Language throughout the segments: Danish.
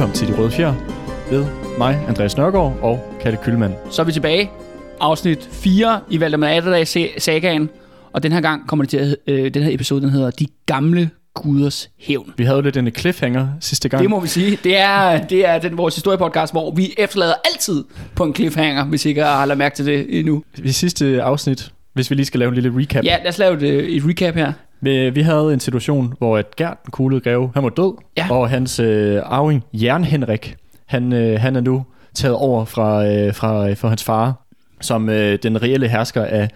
Velkommen til De Røde Fjer ved mig, Andreas Nørgaard og Kalle Kølmann. Så er vi tilbage. Afsnit 4 i Valdemar Atterdag Sagaen. Og den her gang kommer det til at, øh, den her episode, den hedder De Gamle Guders Hævn. Vi havde jo lidt en cliffhanger sidste gang. Det må vi sige. Det er, det er den, vores historiepodcast, hvor vi efterlader altid på en cliffhanger, hvis ikke jeg har lagt mærke til det endnu. I sidste afsnit, hvis vi lige skal lave en lille recap. Ja, lad os lave et, et recap her. Vi, vi havde en situation, hvor at Gert, den kuglede greve, han var død, Ja. og hans øh, arving, Jern Henrik, han, øh, han er nu taget over fra, øh, fra, fra hans far, som øh, den reelle hersker af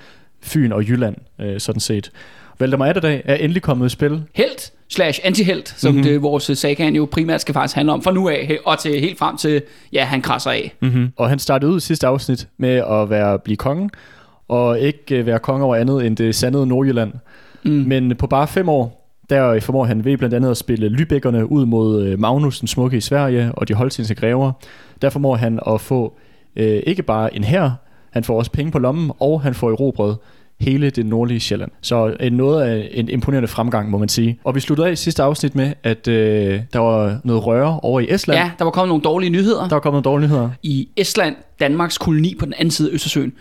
Fyn og Jylland, øh, sådan set. Valdemar Atterdag er endelig kommet i spil. Helt slash antihelt, som Mhm. mm-hmm. det, vores sagaen jo primært skal faktisk handle om fra nu af, og til helt frem til, ja, han krasser af. Mm-hmm. Og han startede ud i sidste afsnit med at være blive konge, og ikke øh, være konge over andet end det sandede Nordjylland. Mm. Men på bare fem år, der formår han ved blandt andet at spille Lübeckerne ud mod øh, Magnus den Smukke i Sverige og de holstenske grever. Der formår han at få øh, ikke bare en her, han får også penge på lommen, og han får erobret hele det nordlige Sjælland. Så øh, noget af en imponerende fremgang, må man sige. Og vi sluttede af i sidste afsnit med, at øh, der var noget røre over i Estland. Ja, der var kommet nogle dårlige nyheder. Der var kommet nogle dårlige nyheder. i Estland, Danmarks koloni på den anden side af Østersøen,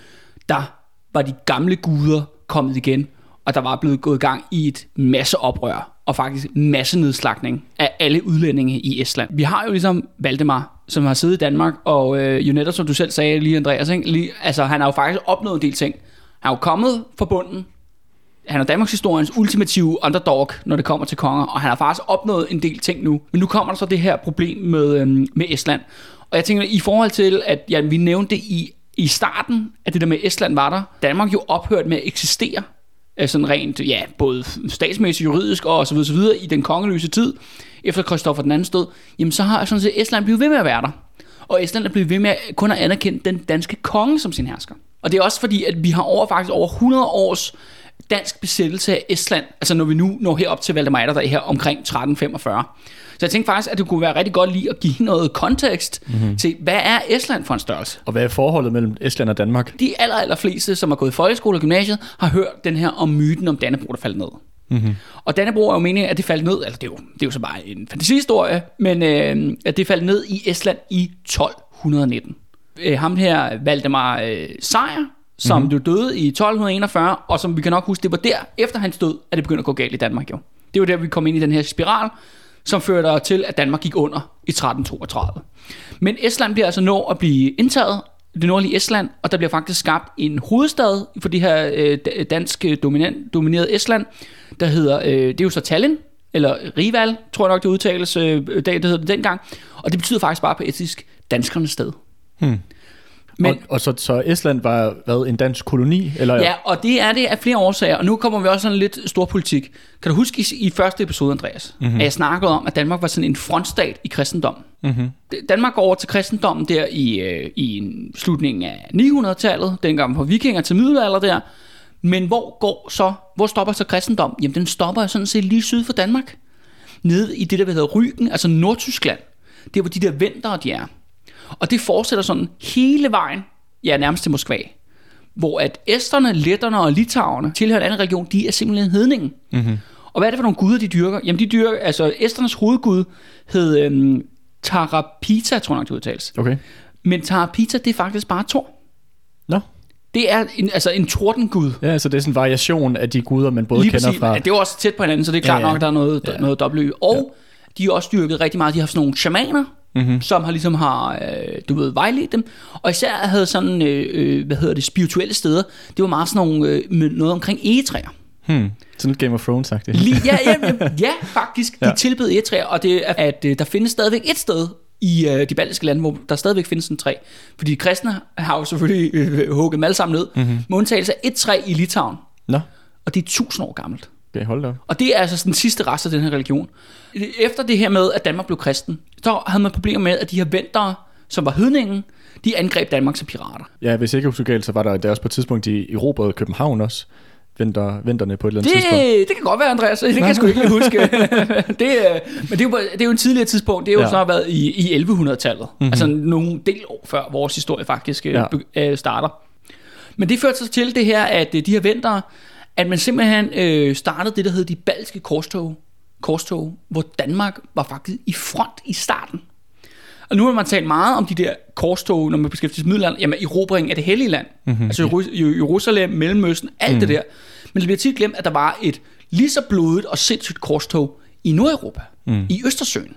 der var de gamle guder kommet igen, og der var blevet gået gang i et masse oprør, og faktisk masse nedslagning af alle udlændinge i Estland. Vi har jo ligesom Valdemar, som har siddet i Danmark, og øh, jo netop som du selv sagde lige, Andreas, ikke? Lige, altså han har jo faktisk opnået en del ting. Han er jo kommet fra bunden, han er Danmarks historiens ultimative underdog, når det kommer til konger, og han har faktisk opnået en del ting nu. Men nu kommer der så det her problem med, øhm, med Estland. Og jeg tænker, i forhold til, at ja, vi nævnte i, i starten, at det der med Estland var der, Danmark jo ophørt med at eksistere, Øh, sådan rent, ja, både statsmæssigt, juridisk og så videre, så videre, i den kongeløse tid, efter Kristoffer den anden stod, jamen så har sådan set Estland blevet ved med at være der. Og Estland er blevet ved med at kun at anerkende den danske konge som sin hersker. Og det er også fordi, at vi har over faktisk over 100 års dansk besættelse af Estland, altså når vi nu når herop til Valdemar der her omkring 1345. Så jeg tænkte faktisk, at det kunne være rigtig godt lige at give noget kontekst mm-hmm. til, hvad er Estland for en størrelse? Og hvad er forholdet mellem Estland og Danmark? De aller, aller fleste, som har gået i folkeskole og gymnasiet, har hørt den her om myten om Dannebro, der faldt ned. Mm-hmm. Og Dannebro er jo meningen, at det faldt ned, altså det er jo, det er jo så bare en fantasihistorie, men øh, at det faldt ned i Estland i 1219. Øh, ham her, Valdemar øh, Sejr, som mm-hmm. jo døde i 1241, og som vi kan nok huske, det var der, efter hans død, at det begyndte at gå galt i Danmark jo. Det var der, vi kom ind i den her spiral, som førte til, at Danmark gik under i 1332. Men Estland bliver altså nå at blive indtaget, det nordlige Estland, og der bliver faktisk skabt en hovedstad for det her øh, dansk øh, dominant, dominerede Estland, der hedder, øh, det er jo så Tallinn, eller Rival, tror jeg nok det udtales, øh, det, det hedder det dengang, og det betyder faktisk bare på etisk danskernes sted. Hmm. Men, og, og så, så Estland var hvad, en dansk koloni? Eller? Ja, og det er det af flere årsager, og nu kommer vi også sådan lidt stor politik. Kan du huske i, i første episode, Andreas, Mhm. mm-hmm. at jeg snakkede om, at Danmark var sådan en frontstat i kristendommen? Mm-hmm. Danmark går over til kristendommen der i, øh, i en slutningen af 900-tallet, dengang fra vikinger til middelalder der. Men hvor går så, hvor stopper så kristendom? Jamen den stopper sådan set lige syd for Danmark. Nede i det der, der hedder Rügen, altså Nordtyskland. Det er hvor de der ventere de er. Og det fortsætter sådan hele vejen, ja nærmest til Moskva. Hvor at æsterne, letterne og litauerne tilhører en anden religion, de er simpelthen hedningen. Mm-hmm. Og hvad er det for nogle guder, de dyrker? Jamen, de dyrker, altså, æsternes hovedgud hed øhm, Tarapita, tror jeg nok, det udtales. Okay. Men Tarapita, det er faktisk bare Thor. Nå. Det er en, altså en tordengud. Ja, så det er sådan en variation af de guder, man både Lige kender præcis. fra... Ja, Det er også tæt på hinanden, så det er klart Ja, ja. nok, der er noget, Ja. noget dobbelt Og ja. de er også dyrket rigtig meget. De har sådan nogle shamaner, Mm-hmm. som har ligesom har, øh, du ved, vejledt dem. Og især havde sådan, øh, øh, hvad hedder det, spirituelle steder. Det var meget sådan nogle, øh, noget omkring egetræer. Hmm. Sådan lidt Game of Thrones sagt det. Lige, ja, ja, ja, ja, faktisk. De Ja. ja. tilbød egetræer, og det er, at øh, der findes stadigvæk et sted i øh, de baltiske lande, hvor der stadigvæk findes en træ. Fordi de kristne har jo selvfølgelig øh, hugget dem alle sammen ned. Mm-hmm. Med undtagelse af et træ i Litauen, Nå, og det er tusind år gammelt. Okay, hold da. Og det er altså den sidste rest af den her religion. Efter det her med, at Danmark blev kristen, så havde man problemer med, at de her ventere, som var hedningen, de angreb Danmark som pirater. Ja, hvis jeg ikke husker galt, så var der, der også på et tidspunkt, de erobrede København også. Venter, venterne på et eller andet Det, tidspunkt. det kan godt være, Andreas. Det kan jeg sgu ikke huske. det, øh, men det er, jo, det er jo en tidligere tidspunkt. Det er jo Ja. snart været i, i 1100-tallet. Mm-hmm. Altså nogle del år før vores historie faktisk Ja. ja. øh, starter. Men det førte så til det her, at øh, de her ventere, at man simpelthen øh, startede det, der hed de baltiske korstog. korstog, hvor Danmark var faktisk i front i starten. Og nu har man talt meget om de der korstog, når man beskæftiger sig med middelalderen, jamen erobringen af det hellige land. Mm-hmm. Altså Jeru- Jerusalem, Mellemøsten, alt mm. det der. Men det bliver tit glemt, at der var et lige så blodigt og sindssygt korstog i Nordeuropa, mm. i Østersøen.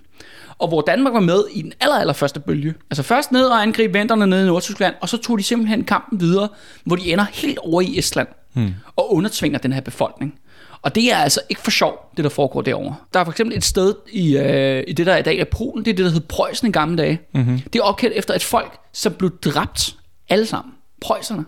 Og hvor Danmark var med i den aller, aller første bølge. Altså først ned og angribe venterne nede i Nordtyskland, og så tog de simpelthen kampen videre, hvor de ender helt over i Estland mm. og undertvinger den her befolkning. Og det er altså ikke for sjov, det der foregår derovre. Der er for eksempel et sted i, øh, i det, der i dag er Polen, det er det, der hed Preussen i gamle dage. Mm-hmm. Det er opkaldt efter et folk, som blev dræbt alle sammen. Preusserne.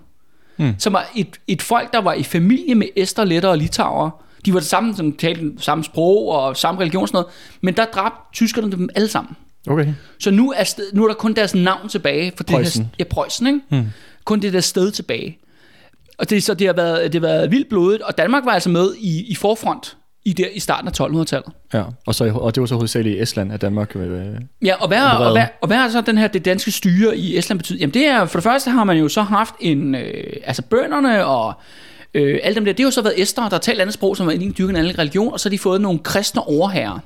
Mm. Som var et, et folk, der var i familie med Ester, Letter og Litauer. De var det samme, som talte samme sprog og samme religion og sådan noget. Men der dræbte tyskerne dem alle sammen. Okay. Så nu er, sted, nu er der kun deres navn tilbage. For Preussen. Det her, ja, Preussen, ikke? Hmm. Kun det der sted tilbage. Og det, så det har, været, det har været vildt blodigt, og Danmark var altså med i, i forfront i, der, i starten af 1200-tallet. Ja, og, så, og det var så hovedsageligt i Estland, at Danmark... Øh, Ja, og hvad, og, hvad, og hvad er så den her, det danske styre i Estland betydet? Jamen det er, for det første har man jo så haft en, øh, altså bønderne og øh, alle dem der, det har jo så været æster, der har talt andet sprog, som var ingen dyrket en anden religion, og så har de fået nogle kristne overherrer.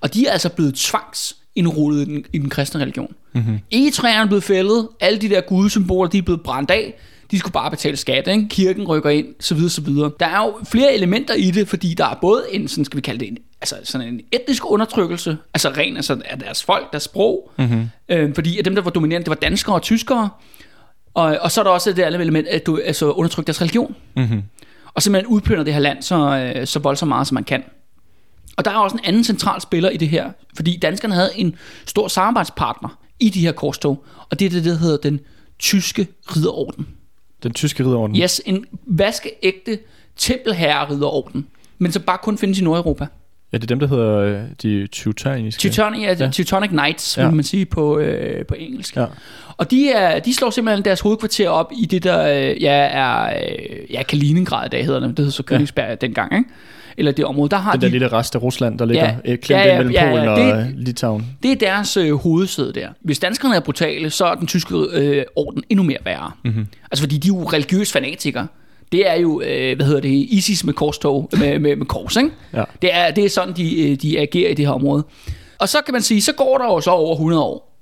Og de er altså blevet tvangs indrullet i den, i den kristne religion. Mm-hmm. Egetræerne er blevet fældet, alle de der gudesymboler, de er blevet brændt af, de skulle bare betale skat, ikke? kirken rykker ind, så videre, så videre. Der er jo flere elementer i det, fordi der er både en, sådan skal vi kalde det, en, altså sådan en etnisk undertrykkelse, altså ren altså af deres folk, deres sprog, mm-hmm. øh, fordi at dem, der var dominerende, det var danskere og tyskere, og, og så er der også det andet element, at du altså undertrykker deres religion, mm-hmm. og simpelthen udplynder det her land så, øh, så voldsomt meget, som man kan. Og der er også en anden central spiller i det her, fordi danskerne havde en stor samarbejdspartner i de her korstog, og det er det, der hedder den tyske ridderorden. Den tyske ridderorden? Yes, en vaskeægte tempelherre-ridderorden, men så bare kun findes i Nordeuropa. Ja, det er dem, der hedder øh, de Teutoniske. Teutonic, ja, Ja. Teutonic Knights, vil Ja. man sige på, øh, på engelsk. Ja. Og de, er, de slår simpelthen deres hovedkvarter op i det, der øh, ja, er øh, ja, Kaliningrad i dag hedder det, det hed så Königsberg ja. dengang, ikke? Eller det område, der har Den de, der lille rest af Rusland, der ligger Ja. ja. klemt Ja, ja, ja, ja, mellem ja, ja, Polen det- og øh, Litauen. det er deres øh, hovedsæde der. Hvis danskerne er brutale, så er den tyske øh, orden endnu mere værre. Mm-hmm. Altså fordi de er jo religiøse fanatikere. Det er jo, øh, hvad hedder det, ISIS med korstog, med, med, med kors, ikke? Ja. Det er, det er sådan, de, øh, de agerer i det her område. Og så kan man sige, så går der jo så over 100 år,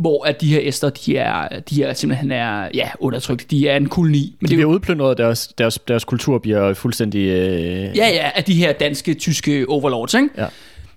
hvor at de her æster, de er, de er simpelthen er, ja, undertrykt. De er en koloni. Men De det er jo, bliver udplyndret, deres, deres, deres kultur bliver fuldstændig... Øh, ja, ja, af de her danske, tyske overlords, ikke? Ja.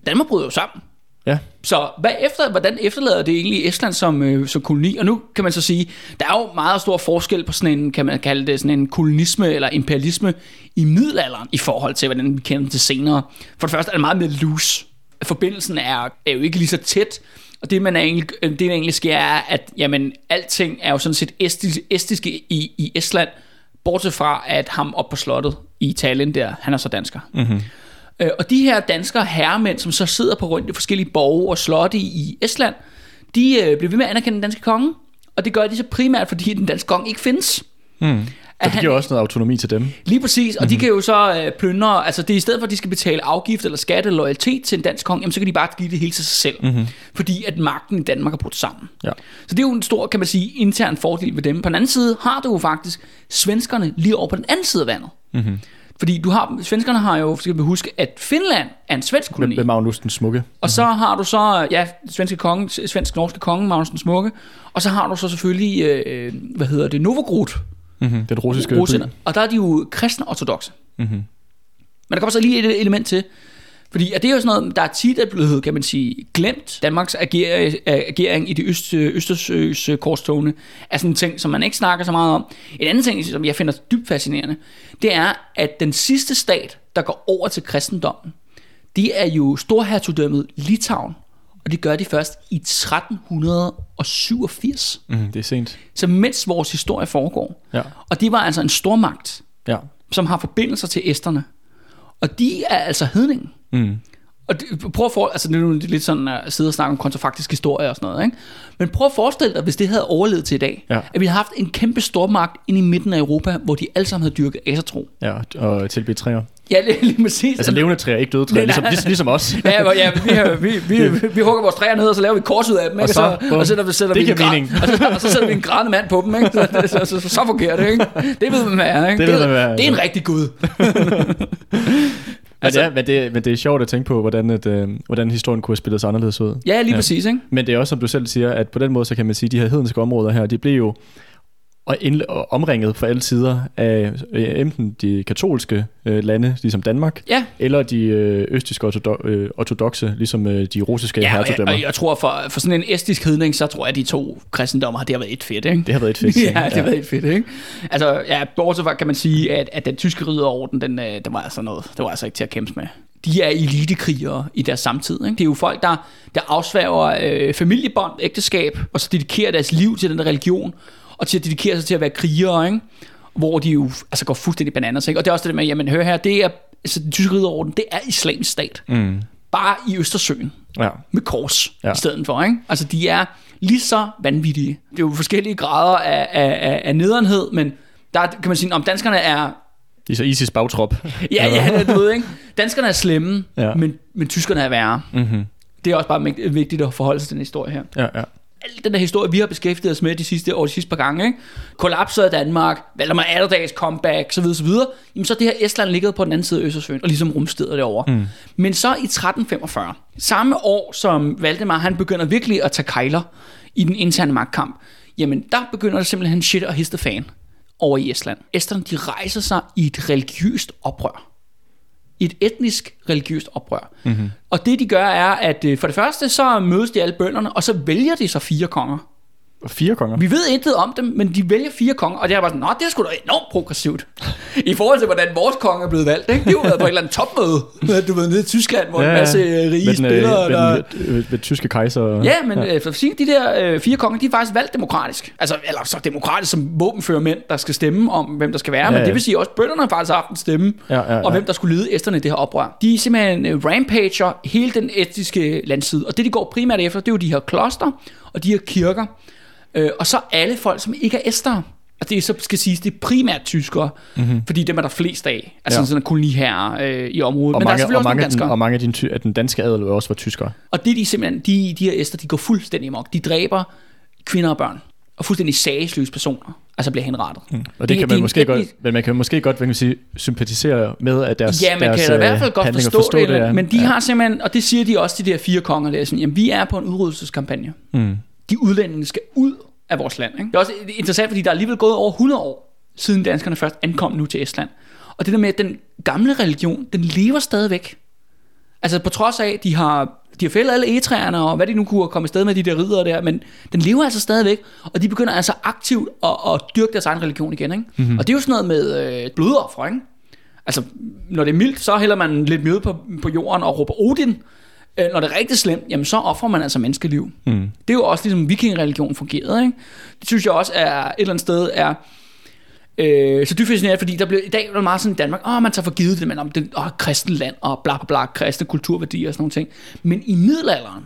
Danmark bryder jo sammen. ja. Så hvad efter, hvordan efterlader det egentlig Estland som, øh, som koloni? Og nu kan man så sige, der er jo meget stor forskel på sådan en, kan man kalde det, sådan en kolonisme eller imperialisme i middelalderen i forhold til, hvordan vi kender det senere. For det første er det meget mere loose. Forbindelsen er, er jo ikke lige så tæt, og det, man egentlig, det der egentlig sker, er, at jamen, alting er jo sådan set estis, estiske i, i Estland, bortset fra, at ham op på slottet i Italien der, han er så dansker. Mm-hmm. Øh, og de her danskere herremænd, som så sidder på rundt i forskellige borge og slotte i, i Estland, de øh, bliver ved med at anerkende den danske konge, og det gør de så primært, fordi den danske konge ikke findes. Mm. At det han- giver også noget autonomi til dem. Lige præcis, og mm-hmm. de kan jo så øh, plyndre, altså det er i stedet for, at de skal betale afgift eller skat eller loyalitet til en dansk konge, jamen så kan de bare give det hele til sig selv. Mm-hmm. Fordi at magten i Danmark er brudt sammen. Ja. Så det er jo en stor, kan man sige, intern fordel ved dem. På den anden side har du jo faktisk svenskerne lige over på den anden side af vandet. Mm-hmm. Fordi du har, svenskerne har jo, skal vi huske, at Finland er en svensk koloni. med Magnus den Smukke. Og så har du så, ja, svenske konge, svensk-norske konge, Magnus den Smukke. Og så har du så selvfølgelig, øh, hvad hedder det, Novgorod, Mm-hmm. Den russiske russerne. by. Og der er de jo kristne ortodoxe. Mm-hmm. Men der kommer så lige et element til. Fordi at det er jo sådan noget, der er tit er blevet, kan man sige, glemt. Danmarks ager, agering i de øst, Østersøs korstogene er sådan en ting, som man ikke snakker så meget om. En anden ting, som jeg finder dybt fascinerende, det er, at den sidste stat, der går over til kristendommen, det er jo Storhertugdømmet Litauen. Og det gør de først i 1387. Mm, det er sent. Så mens vores historie foregår. Ja. Og det var altså en stormagt, Ja. som har forbindelser til æsterne. Og de er altså hedningen. Mm. Og det, prøv at for, altså det er jo lidt sådan at sidde og snakke om kontrafaktisk historie og sådan noget, ikke? Men prøv at forestille dig, hvis det havde overlevet til i dag, Ja. at vi havde haft en kæmpe stormagt inde i midten af Europa, hvor de alle sammen havde dyrket asertro. Ja, og tilbyde træer. Ja, lige, præcis. Altså levende træer, ikke døde træer, ligesom, ligesom, ligesom os. Ja, ja vi, har- vi, vi, vi, vi hugger vores træer ned, og så laver vi kors ud af dem, ikke? Og så, og, så, og så sætter vi, sætter Det vi en mening. og, så, og så sætter vi en grædende mand på dem, ikke? Så, så, så, så, så fungerer det, ikke? Det ved man, er, ikke? Det man, hvad er, det er en ja. rigtig gud. Altså, men, det er, men, det, men det er sjovt at tænke på, hvordan, et, øh, hvordan historien kunne have spillet sig anderledes ud. Ja, lige ja. præcis, ikke? Men det er også, som du selv siger, at på den måde, så kan man sige, at de her hedenske områder her, de blev jo og, indle- og omringet fra alle sider af øh, enten de katolske øh, lande, ligesom Danmark, Ja. eller de øh, østiske ortodo- øh, ortodoxe, ligesom øh, de russiske Ja, og jeg, hertugdømmer. og jeg tror, for, for sådan en estisk hedning, så tror jeg, at de to kristendommer har det har været et fedt, ikke? Det har været et fedt. ja, det har været et fedt, ikke? Altså, ja, bortset fra kan man sige, at, at den tyske ridderorden, den, øh, den var altså noget, det var altså ikke til at kæmpe med. De er elitekrigere i deres samtid. Ikke? Det er jo folk, der, der afsværger øh, familiebånd, ægteskab, og så dedikerer deres liv til den religion, og til at dedikere sig til at være krigere, ikke? hvor de jo altså, går fuldstændig bananas. Ikke? Og det er også det med, jamen hør her, det er, altså, den tyske ridderorden, det er islamisk stat. Mm. Bare i Østersøen Ja. med kors Ja. i stedet for. Ikke? Altså, de er lige så vanvittige. Det er jo forskellige grader af, af, af, af nederenhed, men der er- kan man sige, om danskerne er... De er så ISIS bagtrop. Ja, ja, du ved, ikke? Danskerne er slemme, Ja. men, men tyskerne er værre. Mm-hmm. Det er også bare vigtigt at forholde sig til den historie her. Ja, ja. Al den der historie, vi har beskæftiget os med de sidste år, de sidste par gange, ikke? kollapset af Danmark, Valdemar Atterdags comeback, så videre, så videre, jamen så det her Estland ligget på den anden side af Østersøen, og ligesom rumstedet derovre. Mm. Men så i 1345, samme år som Valdemar, han begynder virkelig at tage kejler i den interne magtkamp, jamen der begynder det simpelthen shit og histe fan over i Estland. Estland, de rejser sig i et religiøst oprør et etnisk religiøst oprør. Mm-hmm. Og det de gør er, at øh, for det første så mødes de alle bønderne, og så vælger de så fire konger. Fire konger. Vi ved intet om dem, men de vælger fire konger, og det er bare sådan, nå, det er sgu da enormt progressivt. I forhold til, hvordan vores konge er blevet valgt, ikke? Det er jo været på et eller andet topmøde, du ved, nede i Tyskland, hvor ja, en masse rige med den, øh, spillere, med, der... den, øh, med tyske kejser. Ja, men ja. Øh, for at sige, de der øh, fire konger, de er faktisk valgt demokratisk. Altså, eller så demokratisk som våbenfører mænd, der skal stemme om, hvem der skal være. Ja, men ja. det vil sige også, bønderne har faktisk haft en stemme, Ja, ja, ja. og hvem der skulle lede æsterne i det her oprør. De er simpelthen øh, rampager hele den etiske landside. Og det, de går primært efter, det er jo de her kloster og de her kirker. Øh, og så alle folk, som ikke er æstere. Og det er så skal siges, det er primært tyskere, mm-hmm. fordi dem er der flest af. Altså Ja. ja. sådan en koloniherrer øh, i området. og, Men der er mange, selvfølgelig og, også nogle mange, den, danskere. og mange af, din, af den danske adel også var tyskere. Og det de simpelthen, de, de her æster, de går fuldstændig amok. De dræber kvinder og børn. Og fuldstændig sagesløse personer. Altså bliver henrettet. Mm. Og det, kan man måske godt, men man kan måske godt hvad kan man sige, sympatisere med, at deres Ja, man deres, kan i hvert øh, fald godt handlinger forstå, det, ja. men de har simpelthen, og det siger de også, de der fire konger, der er sådan, jamen vi er på en udryddelseskampagne. Mm. De udlændinge skal ud af vores land. Ikke? Det er også interessant, fordi der er alligevel gået over 100 år, siden danskerne først ankom nu til Estland. Og det der med, at den gamle religion, den lever stadigvæk. Altså på trods af, de har, de har fældet alle egetræerne, og hvad de nu kunne komme afsted med de der ridere der, men den lever altså stadigvæk, og de begynder altså aktivt at, at dyrke deres egen religion igen. Ikke? Mm-hmm. Og det er jo sådan noget med øh, blodoffer, ikke? Altså, når det er mildt, så hælder man lidt mjød på, på jorden og råber Odin. Øh, når det er rigtig slemt, jamen så offrer man altså menneskeliv. Mm. Det er jo også ligesom vikingereligionen fungerede. Ikke? Det synes jeg også er et eller andet sted er øh, så dybt fascinerende, fordi der bliver, i dag er det meget sådan i Danmark, åh, man tager for givet det, men om det åh, kristen land og bla bla bla, kristne kulturværdier og sådan nogle ting. Men i middelalderen,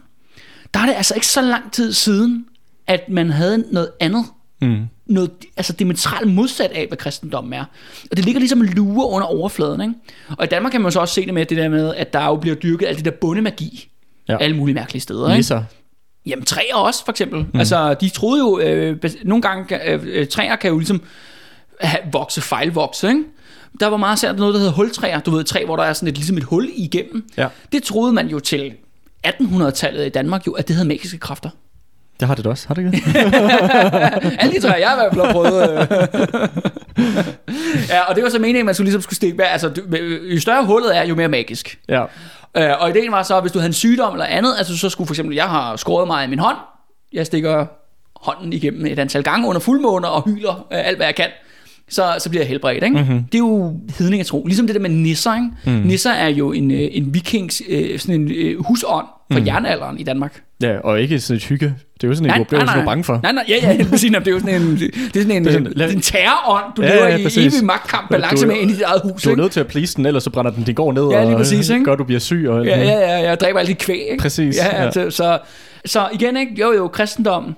der er det altså ikke så lang tid siden, at man havde noget andet Mm. Noget altså diametralt modsat af, hvad kristendommen er. Og det ligger ligesom lure under overfladen. Ikke? Og i Danmark kan man så også se det med det der med, at der jo bliver dyrket alt det der bundemagi. Ja. Alle mulige mærkelige steder. Ikke? Nisser. Jamen træer også, for eksempel. Mm. Altså, de troede jo, øh, nogle gange, øh, øh, træer kan jo ligesom have, vokse, fejlvokse, ikke? Der var meget særligt noget, der hedder hultræer. Du ved, et træ, hvor der er sådan et, ligesom et hul igennem. Ja. Det troede man jo til 1800-tallet i Danmark jo, at det havde magiske kræfter. Det har det da også, har det ikke? Alle de træer, jeg har i hvert fald har prøvet. øh. ja, og det var så meningen, at man skulle ligesom skulle stikke altså du- jo større hullet er, jo mere magisk. ja. Øh, og ideen var så, at hvis du havde en sygdom eller andet, altså så skulle for eksempel, jeg har skåret mig i min hånd, jeg stikker hånden igennem et antal gange under fuldmåner og hyler øh, alt, hvad jeg kan, så, så bliver jeg helbredt. Ikke? Mm-hmm. Det er jo hedningetro. Ligesom det der med nisser. Ikke? Mm. Nisser er jo en, øh, en vikings, øh, sådan en øh, husånd fra mm. jernalderen i Danmark. ja, og ikke sådan et hygge. Det er jo sådan, at du bliver sådan bange for. Nej, nej, ja, ja, præcis, det er jo sådan en, det er sådan en, Det er sådan- lad- en terrorånd, du Ja, ja, lever ja, i præcis. evig magtkamp balance Du- med ind i dit eget hus. Du er nødt til at please den, ellers så brænder den din gård ned, Ja, lige og præcis, ikke? gør, du bliver syg. Og alt Ja, muligt. ja, ja, jeg dræber alle de kvæg, ikke? Præcis, Ja, ja. ja. Så, så, så igen, ikke? Jo, jo, kristendommen,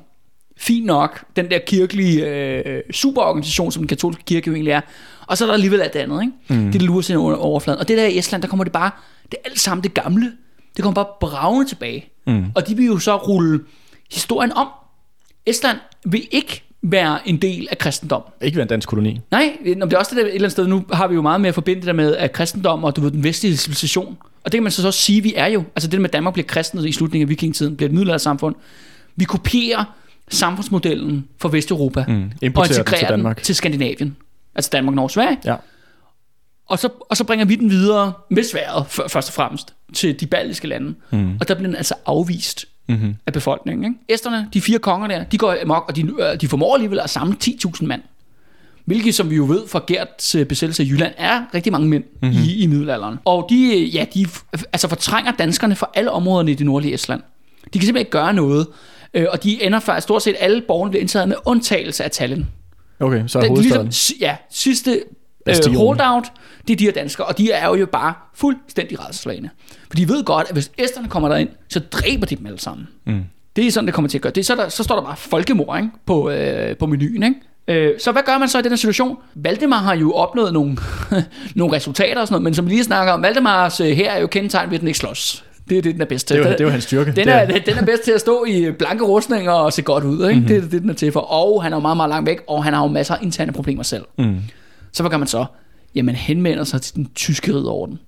fint nok, den der kirkelige øh, superorganisation, som den katolske kirke jo egentlig er, og så er der alligevel alt det andet, ikke? Mm. Det lurer sig under overfladen. Og det der i Estland, der kommer det bare, det er alt sammen det gamle, det kommer bare bravende tilbage. Mm. Og de vil jo så rulle historien om. Estland vil ikke være en del af kristendom. Ikke være en dansk koloni. Nej, nå, det er også det der, et eller andet sted, nu har vi jo meget mere forbindet det der med at kristendom og du ved, den vestlige civilisation. Og det kan man så også sige, vi er jo. Altså det med, at Danmark bliver kristnet i slutningen af vikingetiden, bliver et middelaldersamfund. Vi kopierer samfundsmodellen for Vesteuropa Mm. og Importerer den til integrerer den Danmark. til Skandinavien. Altså Danmark, Norge, Sverige. Ja. Og så, og så bringer vi den videre med sværet, først og fremmest, til de baltiske lande. Mm. Og der bliver den altså afvist Mm-hmm. af befolkningen. Ikke? Esterne, de fire konger der, de går amok, og de, øh, de formår alligevel at samle 10.000 mand. Hvilket, som vi jo ved fra Gerts øh, besættelse af Jylland, er rigtig mange mænd Mhm. mm-hmm. i, i middelalderen. Og de, øh, ja, de altså fortrænger danskerne fra alle områderne i det nordlige Estland. De kan simpelthen ikke gøre noget. Og de ender faktisk, stort set alle borgerne bliver indtaget med undtagelse af Tallinn. Okay, så er Det hovedstaden. ligesom, ja, sidste øh, holdout, det er de her danskere, og de er jo bare fuldstændig rædselslagende. For de ved godt, at hvis æsterne kommer derind, så dræber de dem alle sammen. Mm. Det er sådan, det kommer til at gøre. Det er så, der, så står der bare folkemord ikke? På, øh, på menuen. Ikke? Øh, så hvad gør man så i den her situation? Valdemar har jo opnået nogle, nogle resultater og sådan noget, men som vi lige snakker om, Valdemars øh, her er jo kendetegn ved, at den ikke slås. Det er det, den er bedst til. Det er, det er jo hans styrke. den er, den er bedst til at stå i blanke rustninger og se godt ud. Ikke? Mm-hmm. Det er det, den er til for. Og han er jo meget, meget langt væk, og han har jo masser af interne problemer selv. Mm. Så hvad gør man så? Jamen henvender sig til den tyske ridderorden.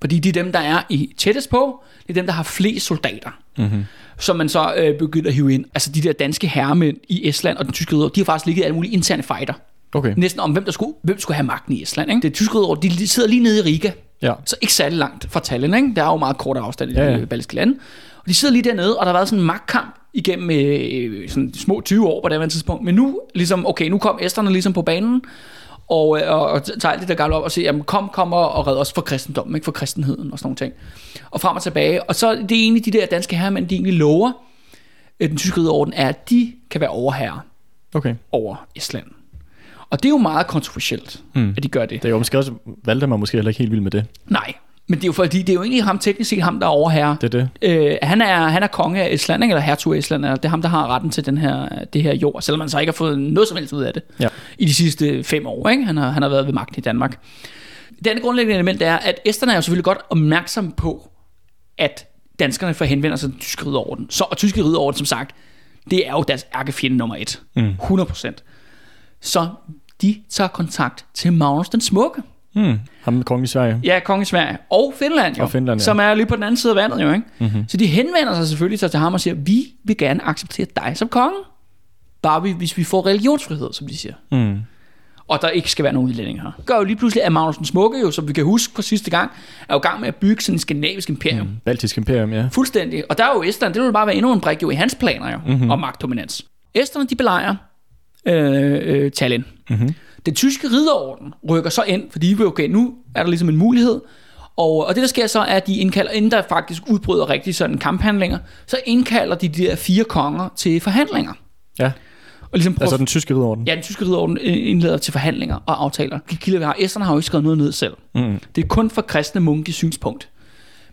Fordi de er dem, der er i tættest på. Det er dem, der har flest soldater. Mm-hmm. Som man så øh, begynder at hive ind. Altså de der danske herremænd i Estland og den tyske ridderorden, de har faktisk ligget i alle mulige interne fighter. Okay, Næsten om, hvem der skulle, hvem skulle have magten i Estland. Ikke? Det tyske ridderorden, de sidder lige nede i Riga. ja. Så ikke særlig langt fra Tallinn, ikke? Der er jo meget kort afstand i Ja, ja, de baltiske lande. Og de sidder lige dernede, og der har været sådan en magtkamp igennem øh, sådan små 20 år på det her tidspunkt. Men nu, ligesom, okay, nu kom æsterne ligesom på banen, og, øh, og, og tager alt det der gamle op og siger, jamen kom, kom og, og red os for kristendommen, ikke for kristenheden og sådan nogle ting. Og frem og tilbage. Og så det er egentlig de der danske herremænd, de egentlig lover, øh, den tyske ridderorden, er, at de kan være overherre Okay. over Estland. Og det er jo meget kontroversielt, Mm. mm. at de gør det. Det er jo måske også, Valdemar måske heller ikke helt vild med det. Nej, men det er jo fordi, det er jo egentlig ham teknisk set ham, der er overherre. Det er det. Øh, han, er, han er konge af ikke? eller hertug af Estland, eller det er ham, der har retten til den her, det her jord, selvom man så ikke har fået noget som helst ud af det Ja. i de sidste fem år. Ikke? Han, har, han har været ved magten i Danmark. Det andet grundlæggende element er, at esterne er jo selvfølgelig godt opmærksom på, at danskerne får henvender sig til tyske ridderorden. Så, og tyske ridderorden, som sagt, det er jo deres ærkefjende nummer et. Mm. 100%. Så de tager kontakt til Magnus den Smukke. Mm. Ham kongen i Sverige. Ja, konge i Sverige. Og Finland jo. Og Finland, ja. Som er lige på den anden side af vandet jo, ikke? Mm-hmm. Så de henvender sig selvfølgelig til ham og siger, vi vil gerne acceptere dig som konge. Bare vi, hvis vi får religionsfrihed, som de siger. Mm. Og der ikke skal være nogen udlændinge her. Gør jo lige pludselig, at Magnus den Smukke jo, som vi kan huske fra sidste gang, er jo i gang med at bygge sådan en skandinavisk imperium. Mm. Baltisk imperium, ja. Fuldstændig. Og der er jo Estland, det vil bare være endnu en brik jo i hans planer jo, Mhm. mm-hmm. om magtdominans. Esterne, de belejrer øh, øh, Tallinn. Mm-hmm. Den tyske ridderorden rykker så ind, fordi de okay, nu er der ligesom en mulighed. Og, og det der sker så, er, at de indkalder, inden der faktisk udbryder rigtig sådan kamphandlinger, så indkalder de de der fire konger til forhandlinger. Ja, Og ligesom prøver, altså den tyske ridderorden. ja, den tyske ridderorden indleder til forhandlinger og aftaler. De kilder, vi har, Esterne har jo ikke skrevet noget ned selv. Mm. Det er kun for kristne munkes synspunkt.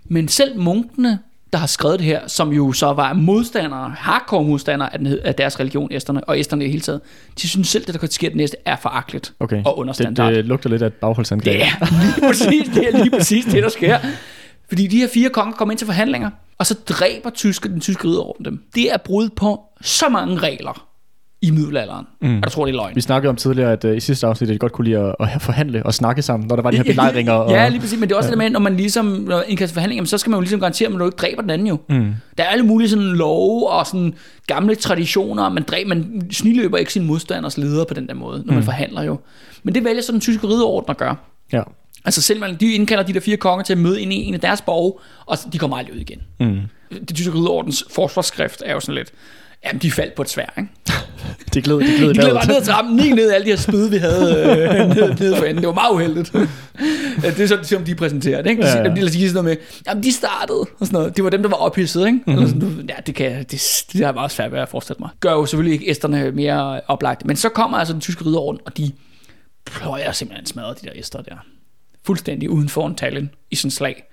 Men selv munkene, der har skrevet det her, som jo så var modstandere, hardcore modstandere af, den, af deres religion, æsterne, og æsterne i det hele taget, de synes selv, det, der sker det næste, er foragteligt Okay, og under det, det lugter lidt af et bagholdsangreb. Det er lige præcis det, er lige præcis det der sker. Fordi de her fire konger kommer ind til forhandlinger, og så dræber tyske, den tyske ridderorden dem. Det er brud på så mange regler i middelalderen. Mm. Og jeg tror, det er løgn. Vi snakkede om tidligere, at uh, i sidste afsnit, at de godt kunne lide at, at forhandle og snakke sammen, når der var de her belejringer. Og, Ja, lige præcis, men det er også ja. det med, når man ligesom når til forhandlinger, så skal man jo ligesom garantere, at man ikke dræber den anden jo. Mm. Der er alle mulige sådan love og sådan gamle traditioner, man, dræber, man sniløber ikke sin modstanders leder på den der måde, når man Mm. forhandler jo. Men det vælger så den tyske ridderorden at gøre. Ja. Altså selv man, de indkalder de der fire konger til at møde ind i en af deres borge, og de kommer aldrig ud igen. Mm. Det tyske ridderordens forsvarsskrift er jo sådan lidt, jamen de faldt på et svær, ikke? De gled, de gled, De gled bare ned ad trappen, lige ned alle de her spyd, vi havde øh, ned, ned for enden. Det var meget uheldigt. Det er sådan, som de præsenterer det, ikke? De, Ja, ja, de, de siger sådan noget med, jamen de startede, og sådan noget. Det var dem, der var ophidset, ikke? Mm-hmm. Eller sådan, ja, det, kan, det, det har jeg svært ved at forestille mig. Gør jo selvfølgelig ikke æsterne mere oplagt. Men så kommer altså den tyske ridderorden, og de pløjer simpelthen smadret de der æster der. Fuldstændig uden for en Tallinn i sådan slag.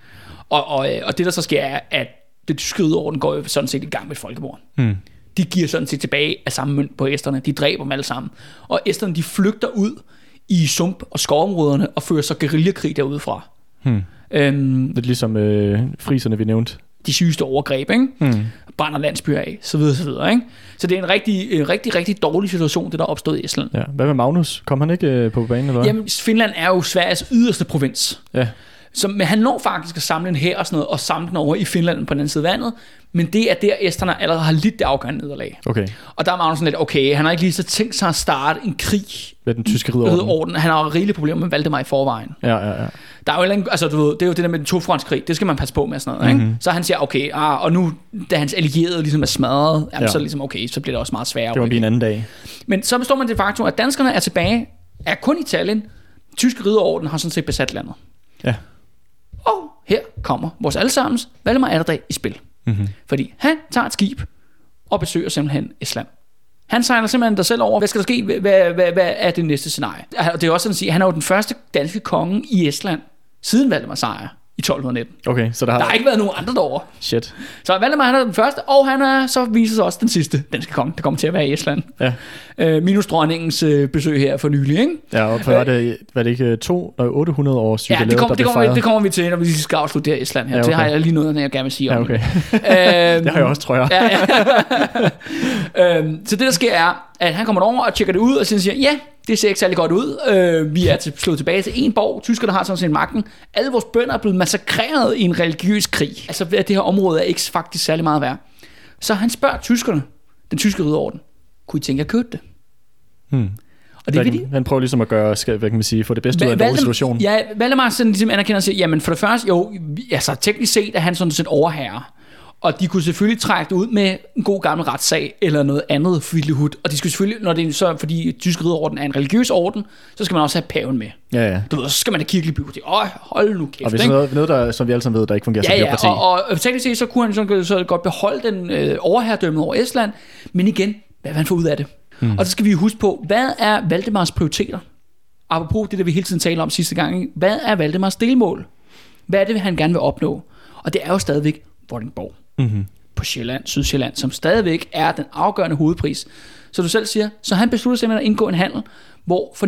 Og, og, øh, og det, der så sker, er, at det tyske ridderorden går jo sådan set i gang med et folkemord Mm. De giver sådan set tilbage af samme mønt på æsterne. De dræber dem alle sammen. Og æsterne, de flygter ud i sump- og skovområderne og fører så guerillakrig derudefra. Hmm. Øhm, Lidt ligesom øh, friserne, vi nævnte de sygeste overgreb, ikke? Mm. brænder landsbyer af, så videre, så videre. Ikke? Så det er en rigtig, rigtig, rigtig dårlig situation, det der er opstået i Estland. Ja. Hvad med Magnus? Kom han ikke øh, på banen, eller hvad? Jamen, Finland er jo Sveriges yderste provins. Ja. Så, men han når faktisk at samle en her og sådan noget, og samle den over i Finland på den anden side af vandet. Men det er der, esterne allerede har lidt det afgørende nederlag. Okay. Og der er Magnus sådan lidt, okay, han har ikke lige så tænkt sig at starte en krig Med den tyske ridderorden. orden. Han har rigelige problemer med Valdemar i forvejen. Ja, ja, ja. Der er jo, anden- altså, du ved, det er jo det der med den tofrontskrig, det skal man passe på med sådan noget, ikke? Så han siger, okay, ah, og nu, da hans allierede ligesom er smadret, jamen, Ja. så ligesom, okay, så bliver det også meget sværere. Det må blive en anden dag. Men så består man det faktum, at danskerne er tilbage, er kun i Tallinn. Tyske ridderorden har sådan set besat landet. Ja. Og her kommer vores allesammens Valdemar Atterdag i spil. Mm-hmm. Fordi han tager et skib og besøger simpelthen Island. Han sejler simpelthen der selv over, hvad skal der ske, hvad, hvad, hvad, hvad er det næste scenarie? Og det er også sådan at sige, at han er jo den første danske konge i Estland, siden Valdemar sejr i 1219. Okay, så der har... Der har ikke været nogen andre derovre. Shit. Så Valdemar han er den første, og han er så viser sig også den sidste danske konge, der kommer til at være i Estland. Ja. Øh, minus dronningens øh, besøg her for nylig, ikke? Ja, og for var det, var det ikke øh, to, nej, 800 års Ja, jubilæet, det, kommer, der det, kommer, det kommer vi til, når vi skal afslutte det her Estland her. Ja, Ja, okay. Det har jeg lige noget, jeg gerne vil sige om Ja, okay. Øhm, Det har jeg også, tror jeg. Ja, ja. øhm, så det der sker er, at han kommer over og tjekker det ud, og så siger, ja, det ser ikke særlig godt ud. Øh, vi er til, slået tilbage til en borg. Tyskerne har sådan set magten. Alle vores bønder er blevet massakreret i en religiøs krig. Altså, det her område er ikke faktisk særlig meget værd. Så han spørger tyskerne, den tyske ridderorden, kunne I tænke at købe det? Hmm. Og det vil de. Han, han prøver ligesom at gøre, skal, hvad kan man sige, få det bedste ud af en dårlig situation. Ja, Valdemar sådan ligesom anerkender siger, jamen for det første, jo, altså teknisk set er han sådan set overherre. Og de kunne selvfølgelig trække det ud med en god gammel retssag, eller noget andet fyldigt. Og de skulle selvfølgelig, når det er så, fordi tysk ridderorden er en religiøs orden, så skal man også have paven med. Ja, ja. Du ved, så skal man have kirkelig byråkrati. Åh, hold nu kæft, Og hvis ikke? noget, noget der, som vi alle sammen ved, der ikke fungerer som Ja, ja, byråkrati. og, og teknisk set, så kunne han sådan, så godt beholde den øh, overherredømme over Estland. Men igen, hvad vil han få ud af det? Mm. Og så skal vi huske på, hvad er Valdemars prioriteter? Apropos det, der vi hele tiden taler om sidste gang. ikke? Hvad er Valdemars delmål? Hvad er det, han gerne vil opnå? Og det er jo stadigvæk Vordingborg Mm-hmm. på Sjælland, Sydsjælland, som stadigvæk er den afgørende hovedpris. Så du selv siger, så han beslutter simpelthen at indgå en handel, hvor for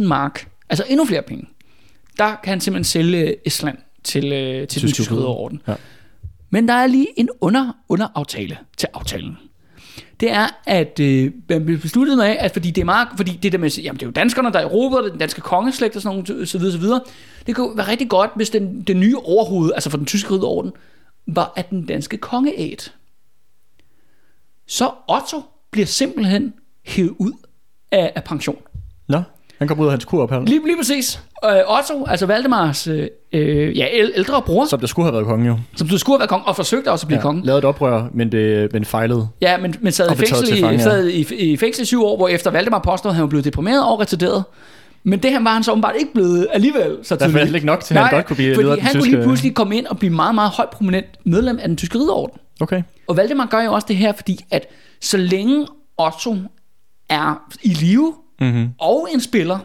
19.000 mark, altså endnu flere penge, der kan han simpelthen sælge Estland til, øh, til den Tyske ridderorden. Ja. Men der er lige en under, underaftale til aftalen. Det er, at øh, man blev besluttet med, at fordi det er meget, fordi det der med, jamen det er jo danskerne, der erobrer det, den danske kongeslægt og sådan noget, så videre, så videre. Det kunne være rigtig godt, hvis den, den nye overhoved, altså for den tyske ridderorden, var af den danske kongeæt. Så Otto bliver simpelthen hævet ud af, af pension. Nå, han kom ud af hans kurophold, Lige, lige præcis. Øh, Otto, altså Valdemars øh, øh, ja, æl- ældre bror, som der skulle have været konge jo. som du skulle have været konge, og forsøgte også at blive ja. konge. Lavede et oprør, men det men fejlede. Ja, men, men sad, i fængsel, i, fange, ja. sad i, i fængsel i syv år, hvor efter Valdemar påstod, at han var blevet deprimeret og retarderet. Men det han var han så åbenbart ikke blevet alligevel. Så Der er tydeligt. ikke nok til, at han godt kunne blive leder af den han kunne tyske... lige pludselig komme ind og blive meget, meget højt prominent medlem af den tyske ridderorden. Okay. Og Valdemar gør jo også det her, fordi at så længe Otto er i live Mm-hmm. og en spiller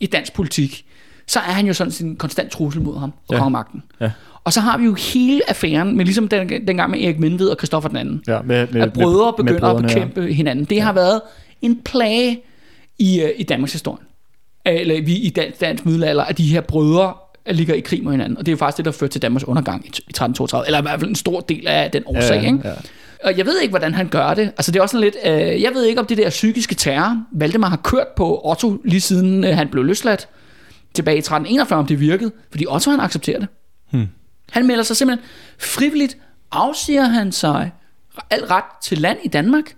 i dansk politik, så er han jo sådan en konstant trussel mod ham og Ja. kongemagten. Ja. Og så har vi jo hele affæren, med ligesom den, dengang med Erik Menved og Christoffer den anden Ja, med, med, at brødre med, med begynder at brødrene, bekæmpe hinanden. Det har været en plage i, øh, i Danmarks historie. Eller vi i dansk, dansk middelalder, at de her brødre ligger i krig med hinanden. Og det er jo faktisk det, der førte til Danmarks undergang i, i 1332. Eller i hvert fald en stor del af den årsag. ja, ikke? ja. Og jeg ved ikke, hvordan han gør det. Altså det er også sådan lidt, øh, jeg ved ikke om det der psykiske terror, Valdemar har kørt på Otto lige siden øh, han blev løsladt tilbage i 1341, om det virkede. Fordi Otto han accepterer det. Hmm. Han melder sig simpelthen frivilligt, afsiger han sig al ret til land i Danmark.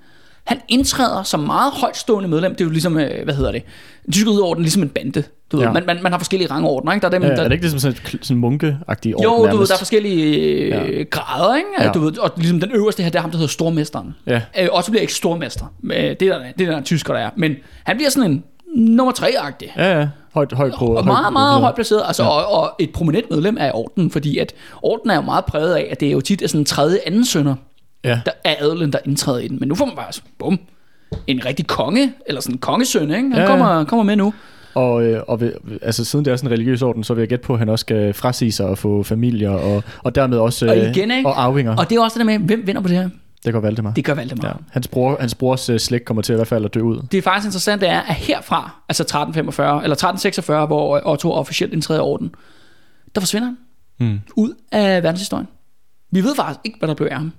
Han indtræder som meget højtstående medlem. Det er jo ligesom, øh, hvad hedder det? Den tyske ridderorden, ligesom en bande. Du ved, Ja. man, man, man har forskellige rangordner, ikke? Der er dem, Ja, der, er det ikke ligesom sådan, kl- sådan munkeagtig orden jo, du ved, nærmest? der er forskellige øh, Ja. grader, ikke? Ja. Du ved, og ligesom den øverste her, det er ham, der hedder stormesteren. Ja. Øh, Otto bliver ikke stormester. Øh, Det er der, det er der tysker, der er. Men han bliver sådan en nummer tre-agtig. Ja, ja. Højt, højt på. Og meget, meget højt placeret. Altså, Ja. og, og, et prominent medlem af orden, fordi at orden er jo meget præget af, at det er jo tit er sådan en tredje anden sønner, Ja. der er adelen, der indtræder i den. Men nu får man bare, sådan, bum, en rigtig konge, eller sådan en kongesøn, ikke? Han Ja, ja. kommer, kommer med nu. Og, øh, og ved, altså, siden det er sådan en religiøs orden, så vil jeg gætte på, at han også skal frasige sig og få familier, og, og dermed også Og øh, igen, ikke? og arvinger. Og det er også det der med, hvem vinder på det her? det går Valdemar. Det gør Valdemar. Ja. Hans, bror, hans brors øh, slægt kommer til i hvert fald at dø ud. Det er faktisk interessant, det er, at herfra, altså 1345, eller 1346, hvor Otto officielt indtræder i orden, der forsvinder han Hmm. ud af verdenshistorien. Vi ved faktisk ikke, hvad der blev af ham.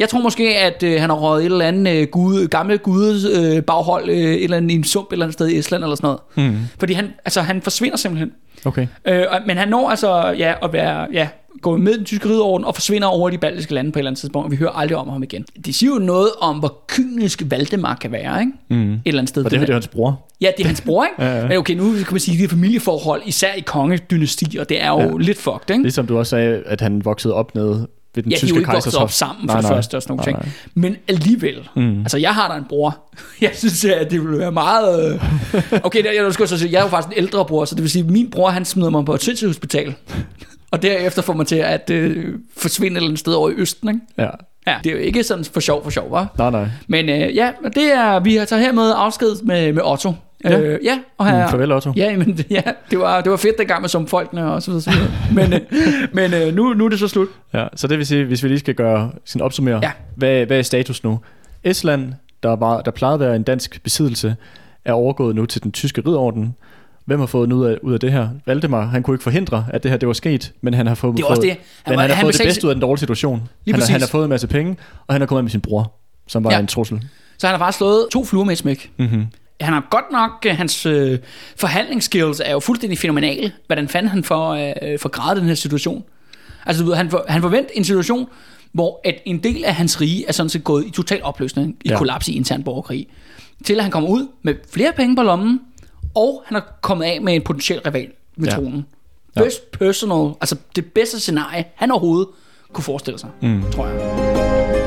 Jeg tror måske, at øh, han har røget et eller andet øh, gude, gamle gudes øh, baghold, øh, et eller andet i en sump et eller andet sted i Estland eller sådan noget. Mm. Fordi han, altså, han forsvinder simpelthen. Okay. Øh, men han når altså ja, at være, ja, gå med den tyske ridderorden og forsvinder over de baltiske lande på et eller andet tidspunkt, og vi hører aldrig om ham igen. Det siger jo noget om, hvor kynisk Valdemar kan være, ikke? Mm. Et eller andet sted. Og det det er hans bror. Ja, det er hans bror, ikke? Ja, ja. Men okay, nu kan man sige, at det er familieforhold, især i kongedynastier, det er jo ja. lidt fucked, ikke? Ligesom du også sagde, at han voksede op nede ved den Ja, de tyske ikke kejsers op sammen for Nej, det nej. første og sådan nogle Nej, ting. Men alligevel, Mm. altså jeg har da en bror. Jeg synes, at det ville være meget... øh, Okay, der, jeg, skal så sige, jeg er jo faktisk en ældre bror, så det vil sige, at min bror han smider mig på et sindssygt hospital. Og derefter får mig til at øh, forsvinde et eller andet sted over i Østen, ikke? Ja. Ja, det er jo ikke sådan for sjov for sjov, var. Nej, nej. Men øh, ja, det er, vi har taget hermed afsked med, med Otto. Ja. Øh, ja og her, Mm, farvel, Otto. Ja, men ja, det var, det var fedt dengang med som folkene og så videre. Så videre. men øh, men øh, nu, nu er det så slut. Ja, så det vil sige, hvis vi lige skal gøre sin opsummere, Ja. hvad, hvad er status nu? Estland, der, var, der plejede at være en dansk besiddelse, er overgået nu til den tyske ridderorden. Hvem har fået noget ud af, ud af det her? Valdemar, han kunne ikke forhindre, at det her det var sket, men han har fået, Det fået, det. men var- han har fået det bedste ud af den dårlige situation. Lige han, har, han præcis. har fået en masse penge, og han er kommet med sin bror, som var Ja. en trussel. Så han har bare slået to fluer med et smæk. Mm-hmm. Han har godt nok, øh, hans øh, forhandlingsskills er jo fuldstændig fænomenale. Hvordan fanden han får, øh, får gradet den her situation? Altså, du ved, han, for, han forventer en situation, hvor at en del af hans rige er sådan set gået i total opløsning, i Ja. ja. kollaps i intern borgerkrig. Til at han kommer ud med flere penge på lommen, og han er kommet af med en potentiel rival ved Ja. ja. tronen. Ja. Best personal, altså det bedste scenarie, han overhovedet kunne forestille sig, Mm. tror jeg.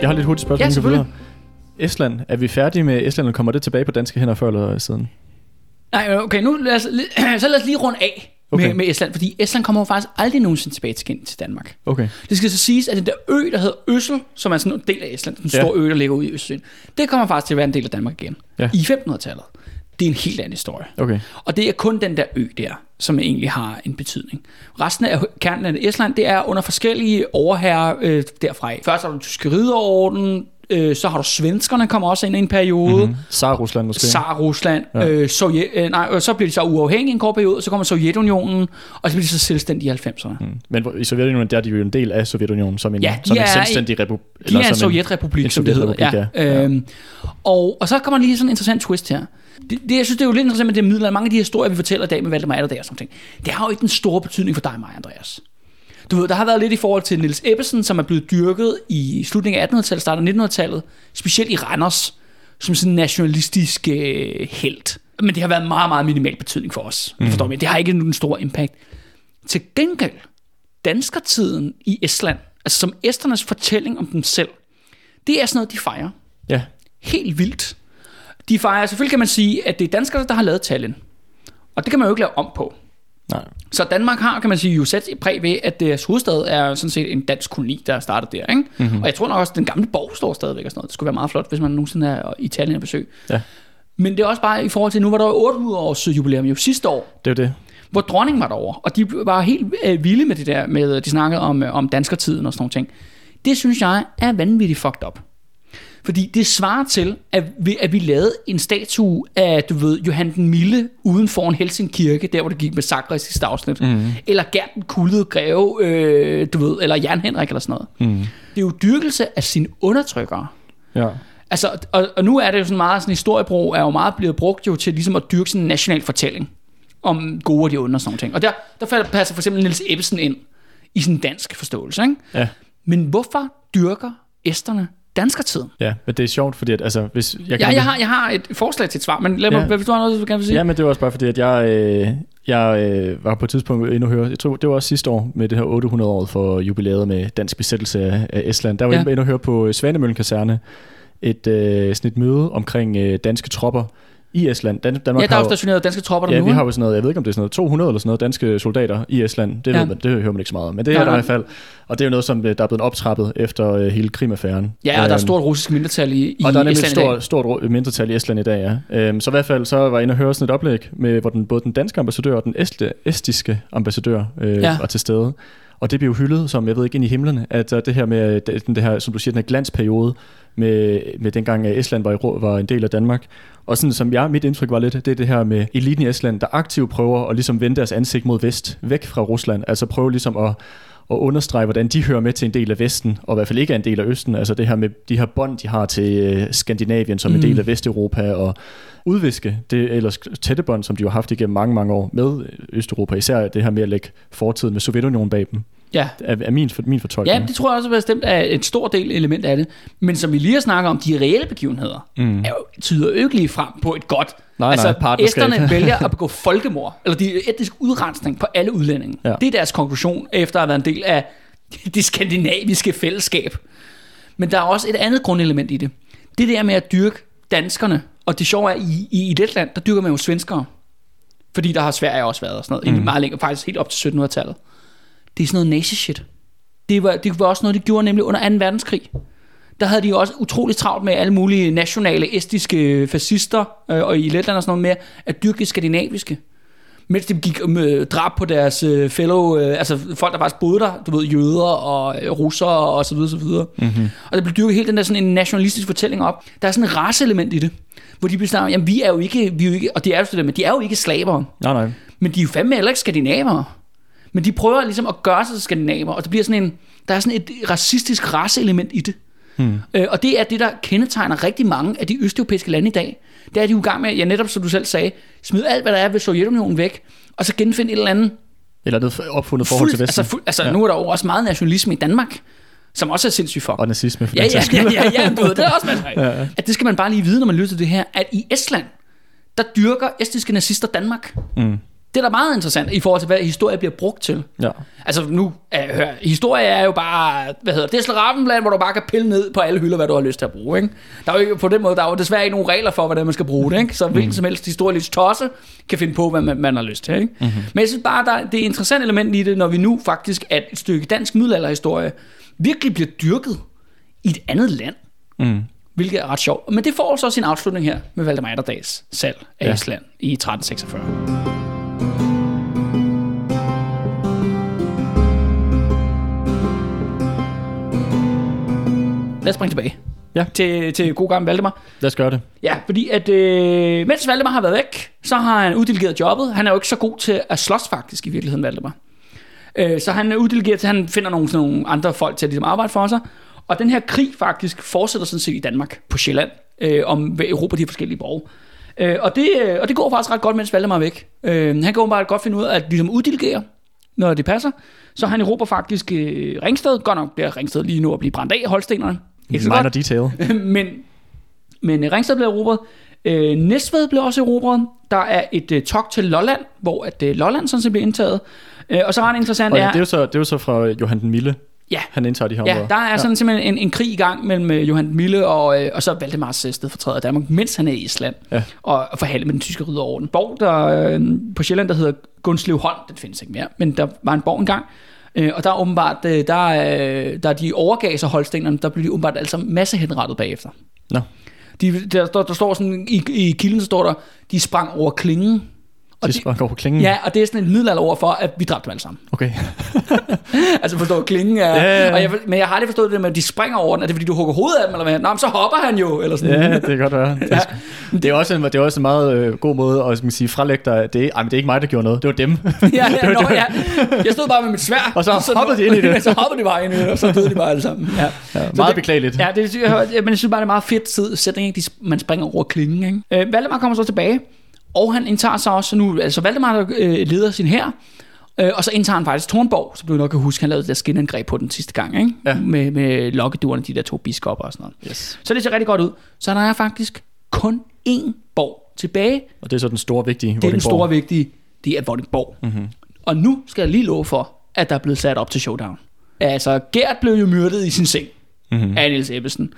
Jeg har lidt hurtigt spørgsmål. Ja, selvfølgelig. Estland, er vi færdige med Estland, kommer det tilbage på danske hænder før eller siden? Nej, okay, nu lad os, så lad os lige runde af Okay. med, med Estland, fordi Estland kommer jo faktisk aldrig nogensinde tilbage til, til Danmark. Okay. Det skal så siges, at den der ø, der hedder Øssel, som er sådan en del af Estland, en Ja. stor ø, der ligger ude i Østersøen, det kommer faktisk til at være en del af Danmark igen. Ja. I 1500-tallet. Det er en helt anden historie. Okay. Og det er kun den der ø der, som egentlig har en betydning. Resten af kernen af Estland, det er under forskellige overherrer øh, derfra. Først har du den tyske ridderorden, øh, så har du svenskerne kommer også ind i en periode. Mm-hmm. Sar Rusland måske? Tsar Rusland, Ja. øh, Sovjet, øh, nej, og så bliver de så uafhængige en kort periode, så kommer Sovjetunionen, og så bliver de så selvstændige i 90'erne. Mm. Men i Sovjetunionen, der er de jo en del af Sovjetunionen, som en, Ja, som en selvstændig republik. De er en sovjetrepublik, en som det hedder. Ja. ja. Øhm, og, og så kommer lige sådan en interessant twist her. Det, det, jeg synes, det er jo lidt interessant med det midler. Mange af de historier, vi fortæller i dag med Valdemar Atterdag og sådan ting, det har jo ikke den store betydning for dig og mig, Andreas. Du ved, der har været lidt i forhold til Niels Ebbesen, som er blevet dyrket i slutningen af 1800-tallet, starten af 1900-tallet, specielt i Randers, som sådan en nationalistisk øh, held. Men det har været meget, meget minimal betydning for os. Mm. Forstår mig? Det har ikke nogen stor impact. Til gengæld, danskertiden i Estland, altså som esternes fortælling om dem selv, det er sådan noget, de fejrer. Ja. Helt vildt. De fejrer, selvfølgelig kan man sige, at det er danskerne, der har lavet Tallinn. Og det kan man jo ikke lave om på. Nej. Så Danmark har, kan man sige, jo sat et præg ved, at deres hovedstad er sådan set en dansk koloni, der er startet der. Ikke? Mm-hmm. Og jeg tror nok også, at den gamle borg står stadigvæk og sådan noget. Det skulle være meget flot, hvis man nogensinde er i Italien og besøg. Ja. Men det er også bare i forhold til, nu var der jo 800 års jubilæum jo sidste år, Det er det. hvor dronningen var derovre, og de var helt øh, vilde med det der, med, de snakkede om, øh, om danskertiden og sådan nogle ting. Det synes jeg er vanvittigt fucked up. Fordi det svarer til, at vi, at vi lavede en statue af, du ved, Johan den Milde uden for en Helsingkirke, der hvor det gik med Sakra i sidste afsnit. Mm. Eller Gert den kuldede greve, øh, du ved, eller Jan Henrik eller sådan noget. Mm. Det er jo dyrkelse af sine undertrykkere. Ja. Altså, og, og nu er det jo sådan meget, sådan historiebrug er jo meget blevet brugt jo til ligesom at dyrke sådan en national fortælling om gode og de onde og sådan nogle ting. Og der, der falder- passer for eksempel Niels Ebbesen ind i sådan en dansk forståelse, ikke? Ja. Men hvorfor dyrker æsterne danskertiden? Ja, men det er sjovt, fordi at, altså, hvis... Jeg Ja, jeg har, jeg har et forslag til et svar, men lad mig, Ja. hvis du har noget, du gerne vil sige. Ja, men det var også bare fordi, at jeg, øh, jeg øh, var på et tidspunkt og høre, jeg tror, det var også sidste år med det her 800-året for jubilæet med dansk besættelse af, af Estland. Der var Ja. jeg og høre på Svanemøllen Kaserne et, øh, sådan et møde omkring øh, danske tropper i Estland. Dan- Danmark Ja, der er jo stationeret danske tropper der Ja, nu. vi ikke? har jo sådan noget, jeg ved ikke om det er sådan noget, 200 eller sådan noget danske soldater i Estland. Det, Ja. ja. ved man, det hører man ikke så meget om, men det Nej, er der i nej. hvert fald. Og det er jo noget, som øh, der er blevet optrappet efter øh, hele Krim-affæren. Ja, og der er Øhm, stort russisk mindretal i, i og der er nemlig et Estland stort, stort mindretal i Estland i dag, ja. Øhm, så i hvert fald så var jeg inde og høre sådan et oplæg, med, hvor den, både den danske ambassadør og den este, estiske ambassadør øh, Ja. ja. var til stede. Og det blev jo hyldet som, jeg ved ikke, ind i himlen, at uh, det her med, det, det her, som du siger, den her glansperiode, med, med dengang Estland var, i, var en del af Danmark. Og sådan som jeg, mit indtryk var lidt, det er det her med eliten i Estland, der aktivt prøver at ligesom vende deres ansigt mod vest, væk fra Rusland. Altså prøve ligesom at, at understrege, hvordan de hører med til en del af Vesten, og i hvert fald ikke er en del af Østen. Altså det her med de her bånd, de har til øh, Skandinavien som mm. en Mm. del af Vesteuropa, og udviske det ellers tætte bånd, som de har haft igennem mange, mange år med Østeuropa. Især det her med at lægge fortiden med Sovjetunionen bag dem, Ja. er, er min, min fortolkning. ja, det tror jeg også bestemt er et stort del element af det. Men som vi lige har snakket om, de reelle begivenheder, Mm. er jo, tyder jo ikke lige frem på et godt. Nej, altså, nej, æsterne vælger at begå folkemord, eller de etnisk udrensning på alle udlændinge. Ja. Det er deres konklusion, efter at have været en del af det skandinaviske fællesskab. Men der er også et andet grundelement i det. Det der med at dyrke danskerne, og det sjove er, i, i, i Letland, der dyrker man jo svenskere. Fordi der har Sverige også været og sådan noget, mm. meget længe, faktisk helt op til 1700-tallet. Det er sådan noget nazi-shit. Det var, det var også noget, de gjorde nemlig under 2. verdenskrig. Der havde de jo også utroligt travlt med alle mulige nationale estiske fascister, øh, og i Letland og sådan noget med, at dyrke det skandinaviske. Mens de gik med drab på deres øh, fellow, øh, altså folk, der faktisk boede der, du ved, jøder og øh, russere og så videre, så videre. Mm-hmm. Og der blev dyrket helt den der sådan en nationalistisk fortælling op. Der er sådan en raceelement i det, hvor de bliver sådan, jamen vi er jo ikke, vi er jo ikke, og det er jo sådan, men de er jo ikke slavere. Nej, nej. Men de er jo fandme heller ikke skandinavere. Men de prøver ligesom at gøre sig til skandinaver, og det bliver sådan en, der er sådan et racistisk raceelement i det. Hmm. Øh, og det er det, der kendetegner rigtig mange af de østeuropæiske lande i dag. Det er, de jo i gang med, ja netop som du selv sagde, smide alt, hvad der er ved Sovjetunionen væk, og så genfinde et eller andet Eller noget opfundet forhold til fuld, Vesten. altså, fuld, altså ja. nu er der jo også meget nationalisme i Danmark, som også er sindssygt for. og nazisme. For Ja, ja, ja, ja, ja, du ved, det er også masser. Ja. At det skal man bare lige vide, når man lytter til det her, at i Estland, der dyrker estiske nazister Danmark. Mm. Det er da meget interessant i forhold til, hvad historie bliver brugt til. Ja. Altså nu, hør, historie er jo bare, hvad hedder det, det er slaraffenblad, hvor du bare kan pille ned på alle hylder, hvad du har lyst til at bruge. Ikke? Der er jo ikke, på den måde, der er jo desværre ikke nogen regler for, hvordan man skal bruge det. Ikke? Så hvilken som helst historisk tosse kan finde på, hvad man, man har lyst til. Ikke? Mm-hmm. Men jeg synes bare, der, det er et interessant element i det, når vi nu faktisk, at et stykke dansk middelalderhistorie virkelig bliver dyrket i et andet land. Mm. Hvilket er ret sjovt. Men det får så sin afslutning her med Valdemar Atterdags salg af ja. Estland i 1346. Lad os springe tilbage. Ja. Til, til god gammel Valdemar. Lad os gøre det. Ja, fordi at øh, mens Valdemar har været væk, så har han uddelegeret jobbet. Han er jo ikke så god til at slås faktisk i virkeligheden, Valdemar. Øh, så han er uddelegeret til, at han finder nogle, sådan nogle andre folk til at ligesom arbejde for sig. Og den her krig faktisk fortsætter sådan set i Danmark på Sjælland, øh, om hvad Europa de forskellige borge. Øh, og, det, øh, og det går faktisk ret godt, mens Valdemar er væk. Øh, han kan åbenbart godt finde ud af at ligesom uddelegere, når det passer. Så han Europa faktisk øh, Ringsted. Godt nok bliver Ringsted lige nu at blive brændt af, Holstenerne. Ikke så Minor godt. detail. men, men øh, Ringsted blev erobret. Øh, Næstved blev også erobret. Der er et øh, togt til Lolland, hvor at, øh, Lolland sådan set bliver indtaget. Øh, og så er det interessant, Og ja, er, det, er jo så, det er jo så fra Johan den Milde. Ja. Han indtager de her ja, områder. der er sådan simpelthen en, en krig i gang mellem øh, Johan Mille og, øh, og så Valdemars øh, stedfortræder Danmark, mens han er i Island. Ja. Og, og forhandler med den tyske ridderorden. Borg der, øh, på Sjælland, der hedder Gunslev Holm, den findes ikke mere, men der var en borg engang. Øh, og der er åbenbart, øh, der, øh, der de overgav sig holstenerne, der blev de åbenbart altså masse henrettet bagefter. Nå. De, der, der, der står sådan, i, i kilden står der, de sprang over klingen. Og Det sprang over klingen. Ja, og det er sådan et middelalderord for, at vi dræbte dem alle sammen. Okay. Altså forstår klingen er... Ja, ja, ja. Og jeg, men jeg har aldrig forstået det med, at de springer over den. Er det fordi, du hugger hovedet af dem, eller hvad? Nå, men så hopper han jo, eller sådan Ja, det kan godt være. Det, Ja. ja. det, er også en, det er også en meget øh, god måde at man sige, frelægge dig. Det er, ej, men det er ikke mig, der gjorde noget. Det var dem. ja, ja, nå, ja. Jeg stod bare med mit svær. Og så hoppede de ind i det. så hoppede de bare ind i det, og så døde de bare alle sammen. Ja. Ja, Så meget det- beklageligt. Ja, det, jeg, men jeg synes bare, det er meget fedt sætning, ikke? De, man springer over klingen. Ikke? Øh, Valdemar kommer så tilbage, og han indtager sig også nu, altså Valdemar der, øh, leder sin her, øh, og så indtager han faktisk Tornborg, som du nok kan huske, han lavede det der skinangreb på den sidste gang, ikke? Ja. Med, med lokkeduerne, de der to biskopper og sådan noget. Yes. Så det ser rigtig godt ud. Så der er faktisk kun én borg tilbage. Og det er så den store, vigtige Det er den store vigtige, det er Vordingborg. Mm-hmm. Og nu skal jeg lige love for, at der er blevet sat op til showdown. Altså, Gert blev jo myrdet i sin seng Mhm. af Niels Ebbesen.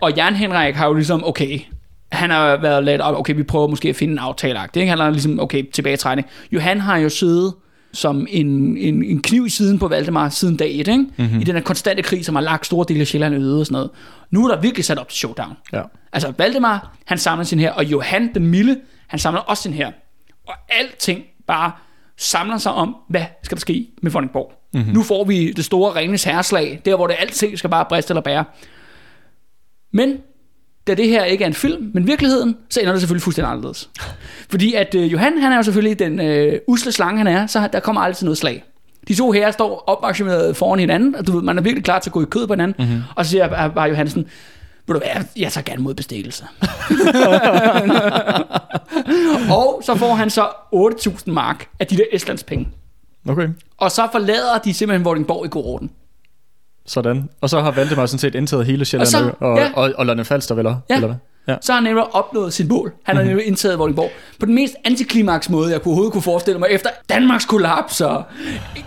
Og Jan Henrik har jo ligesom, okay, han har været lidt, okay, vi prøver måske at finde en aftale ikke? Han har ligesom, okay, tilbagetrækning. Johan har jo siddet som en, en, en kniv i siden på Valdemar siden dag 1, ikke? Mm-hmm. i den her konstante krig, som har lagt store dele af Sjælland øde og sådan noget. Nu er der virkelig sat op til showdown. Ja. Altså Valdemar, han samler sin her, og Johan den Milde, han samler også sin her. Og alting bare samler sig om, hvad skal der ske med Vordingborg. Mm-hmm. Nu får vi det store Ringnes herreslag, der hvor det alting skal bare briste eller bære. Men da det her ikke er en film, men virkeligheden, så ender det selvfølgelig fuldstændig anderledes. Fordi at øh, Johan, han er jo selvfølgelig den øh, usle slange, han er, så der kommer altid noget slag. De to her står opmaksimeret foran hinanden, og du ved, man er virkelig klar til at gå i kød på hinanden, mm-hmm. og så siger bare Johansen, vil du være, jeg tager gerne mod bestikkelse. og så får han så 8.000 mark af de der Estlands penge. Okay. Og så forlader de simpelthen Vordingborg i god orden. Sådan. Og så har Valdemar sådan set indtaget hele Sjælland og, Og så- og, ja. og, og London Falster, vel? Ja. Eller hvad? Ja. Så har han nemlig opnået sit mål. Han har nemlig indtaget Vordingborg på den mest antiklimaks måde, jeg kunne overhovedet kunne forestille mig, efter Danmarks kollaps og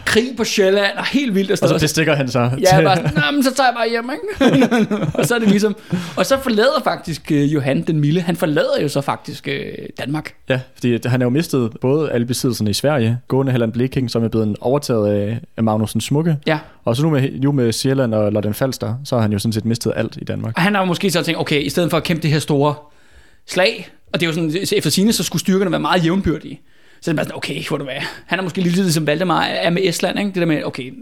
krig på Sjælland og helt vildt og Og så bestikker han sig Ja, bare sådan, "Nå, men så tager jeg bare hjem, ikke? og så er det ligesom... Og så forlader faktisk øh, Johan den Milde, han forlader jo så faktisk øh, Danmark. Ja, fordi han har jo mistet både alle besiddelserne i Sverige, gående Halland Bleking, som er blevet overtaget af, af Magnussen Smukke, Ja, og så nu med, nu med Sjælland og London Falster, så har han jo sådan set mistet alt i Danmark. og han har jo måske så tænkt, okay, i stedet for at kæmpe det her store slag, og det er jo sådan, efter sine, så skulle styrkerne være meget jævnbyrdige. Så er det bare sådan, okay, hvor du hvad. Han er måske lidt ligesom Valdemar er med Estland, ikke? Det der med, okay,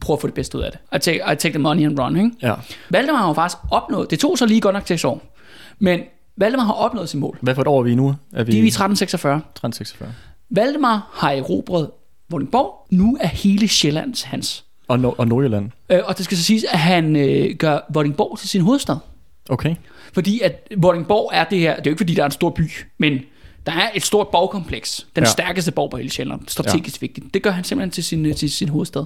prøv at få det bedste ud af det. I take, I take the money and run, ikke? Ja. Valdemar har jo faktisk opnået, det tog så lige godt nok til år, men Valdemar har opnået sit mål. Hvad for et år er vi nu? Er vi Det er vi i 1346. 1346. Valdemar har erobret Vordingborg. Nu er hele Sjællands hans. Og, Nor- og Nordjylland. Øh, og det skal så siges, at han øh, gør Vordingborg til sin hovedstad. Okay. Fordi at Vordingborg er det her, det er jo ikke fordi, der er en stor by, men der er et stort borgkompleks. Den Ja. stærkeste borg på hele Sjælland. Strategisk ja. vigtigt. Det gør han simpelthen til sin, øh, til sin hovedstad.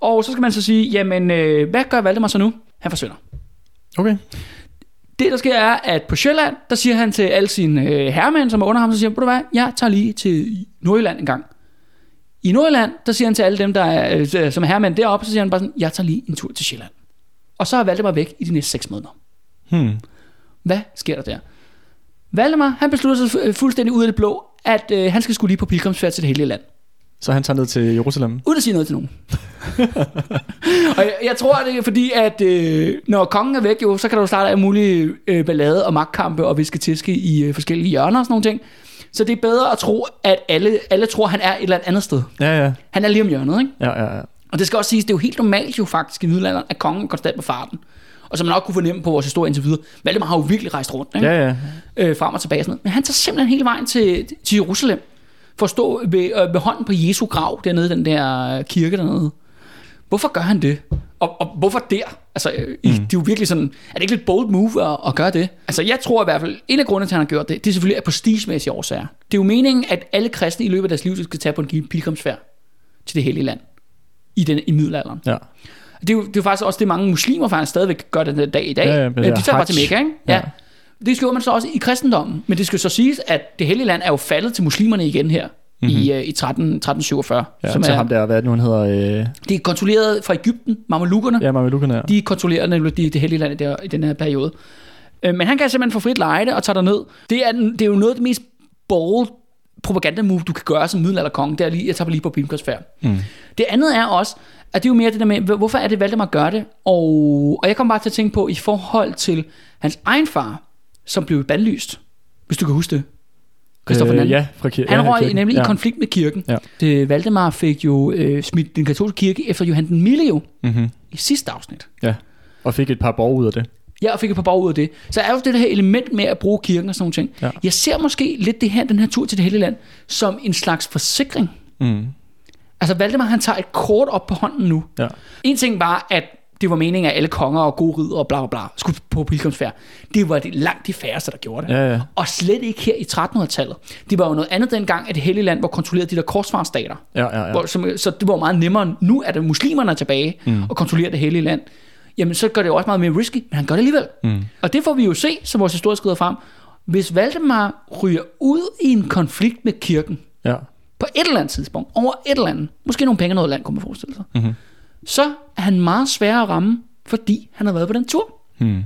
Og så skal man så sige, jamen, øh, hvad gør Valdemar så nu? Han forsvinder. Okay. Det, der sker, er, at på Sjælland, der siger han til alle sine øh, herremænd, som er under ham, så siger han, "Ved du hvad, jeg tager lige til Nordjylland en gang. I Nordjylland, der siger han til alle dem, der er, øh, som er herremænd deroppe, så siger han bare sådan, jeg tager lige en tur til Sjælland. Og så er Valdemar væk i de næste seks måneder. Hmm. Hvad sker der der? Valdemar, han beslutter sig fu- fuldstændig ud af det blå, at øh, han skal skulle lige på pilgrimsfærd til det hele land. Så han tager ned til Jerusalem. Uden at sige noget til nogen. og jeg, jeg tror, det er fordi, at øh, når kongen er væk, jo, så kan der jo starte af mulige øh, ballade og magtkampe og viske tiske i øh, forskellige hjørner og sådan nogle ting. Så det er bedre at tro, at alle, alle tror, han er et eller andet sted. Ja, ja. Han er lige om hjørnet, ikke? Ja, ja, ja. Og det skal også siges, det er jo helt normalt jo faktisk i middelalderen, at kongen er konstant på farten. Og som man nok kunne fornemme på vores historie indtil videre, Valdemar har jo virkelig rejst rundt, ikke? Ja, ja. øh, frem og tilbage. Sådan noget. Men han tager simpelthen hele vejen til, til Jerusalem, for at stå ved, øh, ved hånden på Jesu grav, dernede den der øh, kirke dernede. Hvorfor gør han det? Og, og hvorfor der? Altså, øh, mm. det er jo virkelig sådan, er det ikke lidt bold move at, at gøre det? Altså, jeg tror i hvert fald, en af grundene til, at han har gjort det, det er selvfølgelig af prestigemæssige årsager. Det er jo meningen, at alle kristne i løbet af deres liv skal tage på en pilgrimsfærd til det hellige land. I, den, i middelalderen. ja. Det er, jo, det er jo faktisk også det, mange muslimer faktisk stadigvæk gør den dag i dag. Ja, ja, men de er tager bare til. Mekka, ikke? Ja. Ja. Det skriver man så også i kristendommen. Men det skal så siges, at det hellige land er jo faldet til muslimerne igen her. Mm-hmm. I, uh, i 13, 1347. ja som til er, ham der, hvad det nu, han hedder? Øh, Det er kontrolleret fra Ægypten, mamelukkerne. Ja. ja, Mamelukkerne er. De kontrollerer nemlig det, det hellige land der, i den her periode. Øh, Men han kan simpelthen få frit leje det og tage ned. Det er, det er jo noget af det mest bold propaganda-move, du kan gøre som middelalderkonge. Det er lige, jeg tager lige på pilgrimsfærd. Mm. Det andet er også, at det er jo mere det der med, hvor- hvorfor er det Valdemar gør det? Og, og jeg kommer bare til at tænke på, i forhold til hans egen far, som blev bandlyst. Hvis du kan huske det. Christoffer øh, ja, fra kir- Han ja, røg kirken. nemlig ja. i konflikt med kirken. Ja. Det, Valdemar fik jo øh, smidt den katolske kirke efter Johan den Milde jo, Mm-hmm. i sidste afsnit. Ja, og fik et par borg ud af det. Ja, og fik et par borg ud af det. Så er jo det her element med at bruge kirken og sådan nogle ting. Ja. Jeg ser måske lidt det her, den her tur til det hele land, som en slags forsikring. Mm. Altså Valdemar, han tager et kort op på hånden nu. Ja. En ting var, at det var meningen, at alle konger og gode ridder og bla bla bla skulle på pilgrimsfærd. Det var det langt de færreste, der gjorde det. Ja, ja. Og slet ikke her i 1300-tallet. Det var jo noget andet dengang, at det hellige land var kontrolleret af de der korsfartsstater. Ja, ja, ja. Hvor, som, så det var meget nemmere. Nu er det muslimerne er tilbage mm. og kontrollerer det hellige land. Jamen, så gør det jo også meget mere risky, men han gør det alligevel. Mm. Og det får vi jo se, som vores historie skrider frem. Hvis Valdemar ryger ud i en konflikt med kirken, Ja. på et eller andet tidspunkt, over et eller andet, måske nogle penge noget land, kunne man forestille sig, Mhm. Så er han meget svær at ramme, fordi han har været på den tur. Mm.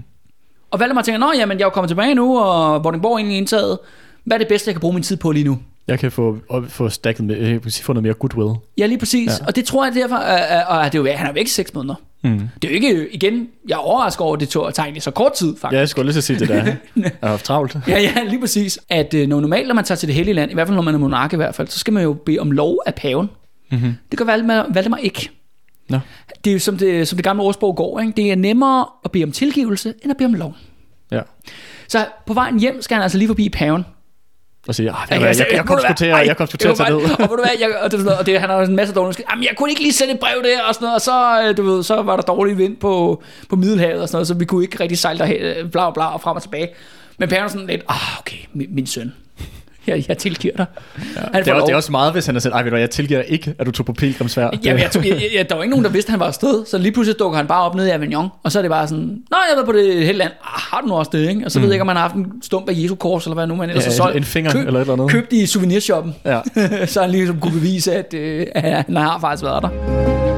Og Valdemar tænker, nå jamen, jeg er jo kommet tilbage nu, og Vordingborg er egentlig indtaget. Hvad er det bedste, jeg kan bruge min tid på lige nu? Jeg kan få, få stacket med, jeg kan få noget mere goodwill. Ja, lige præcis. Ja. Og det tror jeg derfor, øh, øh, og det er jo, han er væk i seks måneder. Mm. Det er jo ikke, igen, jeg er overrasket over, at det tog tegn i så kort tid, faktisk. Ja, jeg skulle lige så sige det der. Jeg har haft travlt. Ja, ja, lige præcis. At øh, når normalt, når man tager til det hellige land, i hvert fald når man er monark i hvert fald, så skal man jo bede om lov af paven. Mm-hmm. Det gør Valdemar, Valdemar ikke. Nå. Det er jo som det, som det gamle ordsprog går, ikke? det er nemmere at bede om tilgivelse, end at bede om lov. Ja. Så på vejen hjem skal han altså lige forbi paven. Og ah, Ja, jeg, jeg, jeg, jeg, kom sgu til jeg kom sgu til at tage ned. Og du hvad, jeg, og det, og det, han har en masse dårlige Jamen, jeg kunne ikke lige sende et brev der, og sådan noget, og så, øh, du ved, så var der dårlig vind på, på Middelhavet, og sådan noget, så vi kunne ikke rigtig sejle derhen, øh, bla bla, og frem og tilbage. Men paven er sådan lidt, ah, okay, min, min søn, jeg, jeg tilgiver dig. Ja, han Det er, lov. det er også meget, hvis han har sagt, ej, ved du jeg tilgiver dig ikke, at du tog på pilgrimsfærd. Jamen, jeg, jeg, jeg, der var ikke nogen, der vidste, at han var afsted, så lige pludselig dukker han bare op nede i Avignon, og så er det bare sådan, Nå, jeg været på det hele land, ah, har du nu også det, ikke? Og så mm. ved jeg ikke, om han har haft en stump af Jesu kors, eller hvad nu man ellers Ja, har solgt. en finger eller et eller andet. Købt i souvenirshoppen. Ja. så han ligesom kunne bevise, at, øh, at han har faktisk været der.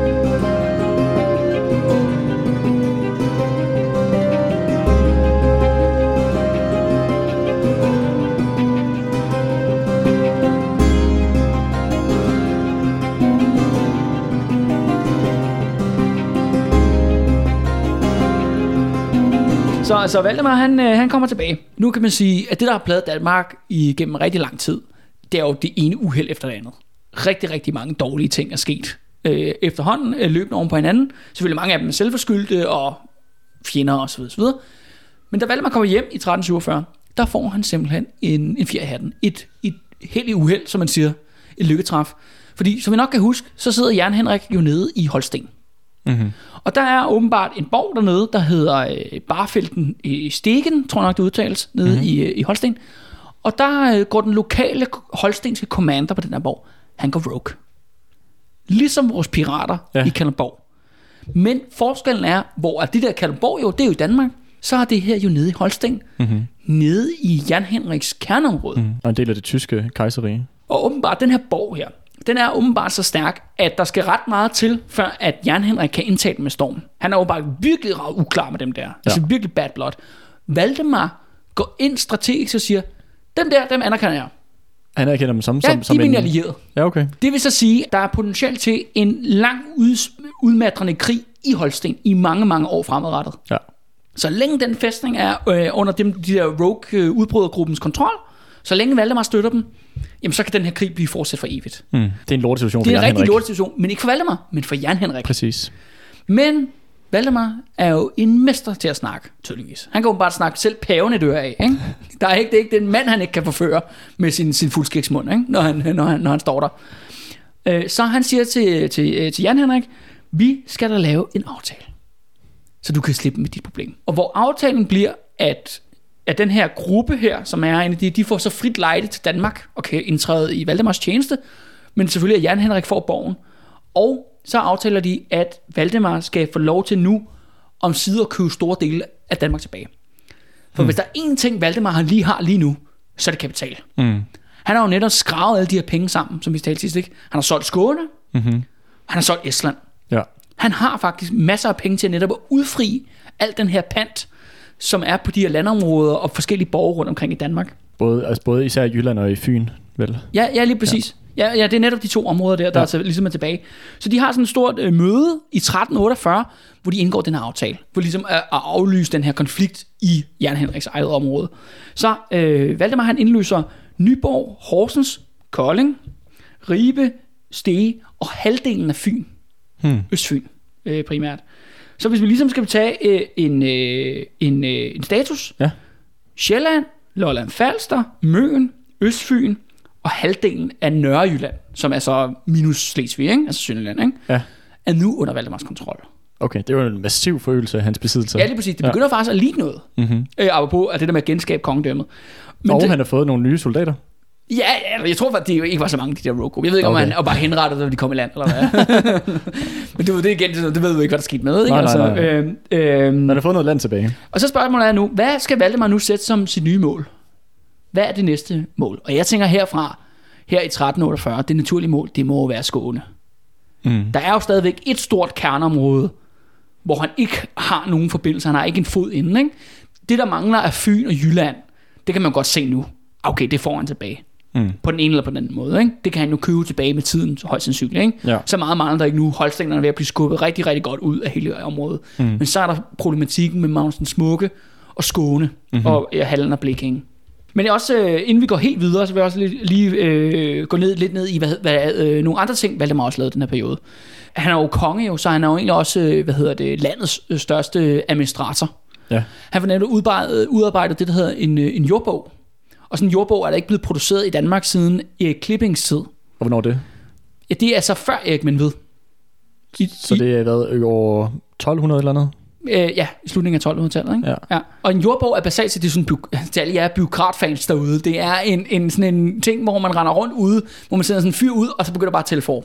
Så, så Valdemar, han, øh, han kommer tilbage. Nu kan man sige, at det, der har pladet Danmark igennem rigtig lang tid, det er jo det ene uheld efter det andet. Rigtig, rigtig mange dårlige ting er sket øh, efterhånden, øh, løbende oven på hinanden. Selvfølgelig mange af dem er selvforskyldte og fjender osv. videre. Men da Valdemar kommer hjem i 1347, der får han simpelthen en, en fjer i hatten. Et, et heldigt uheld, som man siger. Et lykketræf. Fordi, som vi nok kan huske, så sidder Jern Henrik jo nede i Holsten. Mm-hmm. Og der er åbenbart en borg dernede, der hedder øh, Barfelten i Stegen, tror jeg nok det udtales, nede mm-hmm. i, øh, i Holsten. Og der øh, går den lokale holstenske commander på den her borg, han går rogue. Ligesom vores pirater Ja. i Kalundborg. Men forskellen er, hvor at det der Kalundborg jo, det er jo i Danmark, så er det her jo nede i Holsten, Mm-hmm. nede i Jan Henriks kerneområde. Mm. Og en del af det tyske kejserige. Og åbenbart, den her borg her, den er åbenbart så stærk, at der skal ret meget til, før at Jan Henrik kan indtage den med storm. Han er åbenbart virkelig ret uklar med dem der. Ja. Altså virkelig bad blood. Valdemar går ind strategisk og siger, dem der, dem anerkender jeg. Han erkender dem som, Ja, som, de som er mine allierede. Ja, okay. Det vil så sige, at der er potentiale til en lang ud, udmatrende krig i Holsten i mange, mange år fremadrettet. Ja. Så længe den fæstning er øh, under dem, de der rogue øh, udbrydergruppens kontrol, så længe Valdemar støtter dem, jamen så kan den her krig blive fortsat for evigt. Mm. Det er en lortesituation Det for er en Jan rigtig Henrik. lort situation, men ikke for Valdemar, men for Jan Henrik. Præcis. Men Valdemar er jo en mester til at snakke, tydeligvis. Han kan bare snakke selv paven et øre af. Ikke? Der er ikke, det er ikke den mand, han ikke kan forføre med sin, sin fuldskægsmund, ikke? Når, han, når, han, når han står der. Øh, så han siger til, til, øh, til Jan Henrik, vi skal da lave en aftale, så du kan slippe med dit problem. Og hvor aftalen bliver, at, at den her gruppe her, som er en af de, de får så frit lejde til Danmark og kan indtræde i Valdemars tjeneste, men selvfølgelig at Jan Henrik får borgen. Og så aftaler de, at Valdemar skal få lov til nu om sider at købe store dele af Danmark tilbage. For hmm. hvis der er én ting, Valdemar han lige har lige nu, så er det kapital. Mm. Han har jo netop skravet alle de her penge sammen, som vi talte sidst, ikke? Han har solgt Skåne, Mm-hmm. han har solgt Estland. Ja. Han har faktisk masser af penge til netop at udfri al den her pant, som er på de her landområder og forskellige borgere rundt omkring i Danmark. Både, altså både især i Jylland og i Fyn, vel? Ja, ja lige præcis. Ja. Ja, det er netop de to områder der, der Ja. ja. er ligesom er tilbage. Så de har sådan et stort øh, møde i 1348, hvor de indgår den her aftale, for ligesom at, at aflyse den her konflikt i Jan Henriks eget område. Så øh, Valdemar han indløser Nyborg, Horsens, Kolding, Ribe, Stege og halvdelen af Fyn. Hmm. Østfyn øh, primært. Så hvis vi ligesom skal tage øh, en, øh, en, øh, en status. Ja. Sjælland, Lolland Falster, Møn, Østfyn og halvdelen af Nørrejylland, som er så minus Slesvig, ikke? altså Sønderland, ikke? Ja. er nu under Valdemars kontrol. Okay, det var en massiv forøgelse af hans besiddelser. Ja, lige præcis. Det begynder ja. faktisk at ligne noget. Mm-hmm. Øh, apropos at det der med at genskabe kongedømmet. Men og det, han har fået nogle nye soldater. Ja, jeg tror faktisk, det ikke var så mange, de der rogue. Jeg ved ikke, okay. Om han og bare henrettede, når de kom i land, eller hvad. Men det, var det igen, det ved du ikke, hvad der skete med. Ikke? Nej, nej, nej. Altså, øh, øh, har fået noget land tilbage. Og så spørgsmålet er nu, hvad skal Valdemar nu sætte som sit nye mål? Hvad er det næste mål? Og jeg tænker herfra, her i 1348, det naturlige mål, det må jo være Skåne. Mm. Der er jo stadigvæk et stort kerneområde, hvor han ikke har nogen forbindelse, han har ikke en fod inden. Ikke? Det, der mangler af Fyn og Jylland, det kan man godt se nu. Okay, det får han tilbage. Mm. På den ene eller på den anden måde. Ikke? Det kan han jo købe tilbage med tiden, højst sandsynligt. Ikke? Ja. Så meget mangler der ikke nu. Holstenerne er ved at blive skubbet rigtig, rigtig godt ud af hele området. Mm. Men så er der problematikken med Magnus den Smukke og Skåne mm-hmm. og ja, Hallen og Bliking. Men også, øh, inden vi går helt videre, så vil jeg også lige, lige øh, gå ned, lidt ned i, hvad, hvad øh, nogle andre ting, Valdemar også lavede den her periode. Han er jo konge jo, så han er jo egentlig også, øh, hvad hedder det, landets øh, største administrator. Ja. Han får nemlig udarbejdet, udarbejdet det, der hedder en, en jordbog. Og sådan en jordbog er der ikke blevet produceret i Danmark siden Erik Klippings tid. Og hvornår er det? Ja, det er altså før Erik Menved. I, Så det er været øh, over 1200 eller andet? Øh, ja, i slutningen af 1200-tallet. Ikke? Ja. Ja. Og en jordbog er basalt set, det sådan, til alle jer byråkratfans derude, det er en, en, sådan en ting, hvor man render rundt ude, hvor man sender sådan en fyr ud, og så begynder bare at tælle for.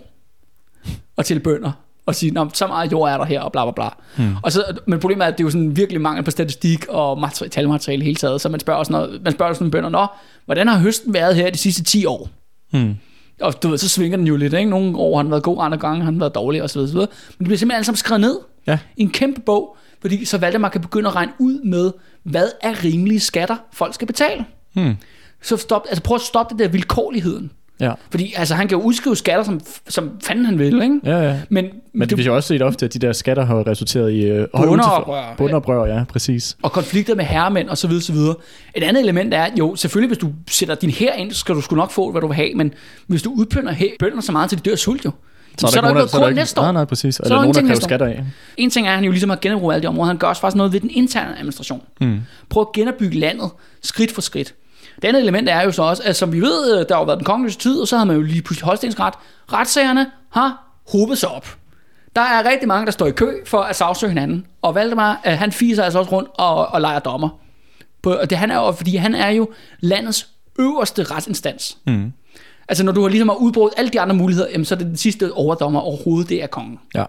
Og tælle bønder. Og sige, Nå, så meget jord er der her, og bla bla bla. Hmm. Og så, men problemet er, at det er jo sådan virkelig mangel på statistik og materi- talmateriale hele taget. Så man spørger også noget, man spørger sådan bønder, Nå, hvordan har høsten været her de sidste 10 år? Hmm. Og du ved, så svinger den jo lidt, ikke? Nogle år har den været god, andre gange har den været dårlig, osv. osv. Men det bliver simpelthen alle sammen skrevet ned Ja. i en kæmpe bog, fordi så Valdemar kan begynde at regne ud med, hvad er rimelige skatter, folk skal betale. Hmm. Så stop, altså prøv at stoppe det der vilkårligheden. Ja. Fordi altså, han kan jo udskrive skatter, som, som fanden han vil, ikke? Ja, ja. Men, Men det, vi har også set ofte, at de der skatter har resulteret i øh, utilfre- Bondeoprør, ja, præcis. og konflikter med herremænd og så videre, så videre. Et andet element er, jo, selvfølgelig hvis du sætter din her ind, så skal du sgu nok få, hvad du vil have, men hvis du udplynder her, bønder så meget, til de dør sult jo, så, så er der ikke noget så næste år. Nej, nej, præcis. er Eller der nogen, der kræver skatter af. En ting er, at han jo ligesom har genopbrugt alle de områder. Han gør også faktisk noget ved den interne administration. Mm. Prøv at genopbygge landet skridt for skridt. Det andet element er jo så også, at som vi ved, øh, der har jo været den kongelige tid, og så har man jo lige pludselig Holstensret. Retssagerne har hobet sig op. Der er rigtig mange, der står i kø for at sagsøge hinanden. Og Valdemar, øh, han fiser altså også rundt og, og leger dommer. På, og det han er jo, fordi han er jo landets øverste retsinstans. Mm. Altså når du har ligesom har udbrudt alle de andre muligheder, jamen, så er det den sidste overdommer overhovedet, det er kongen. Ja.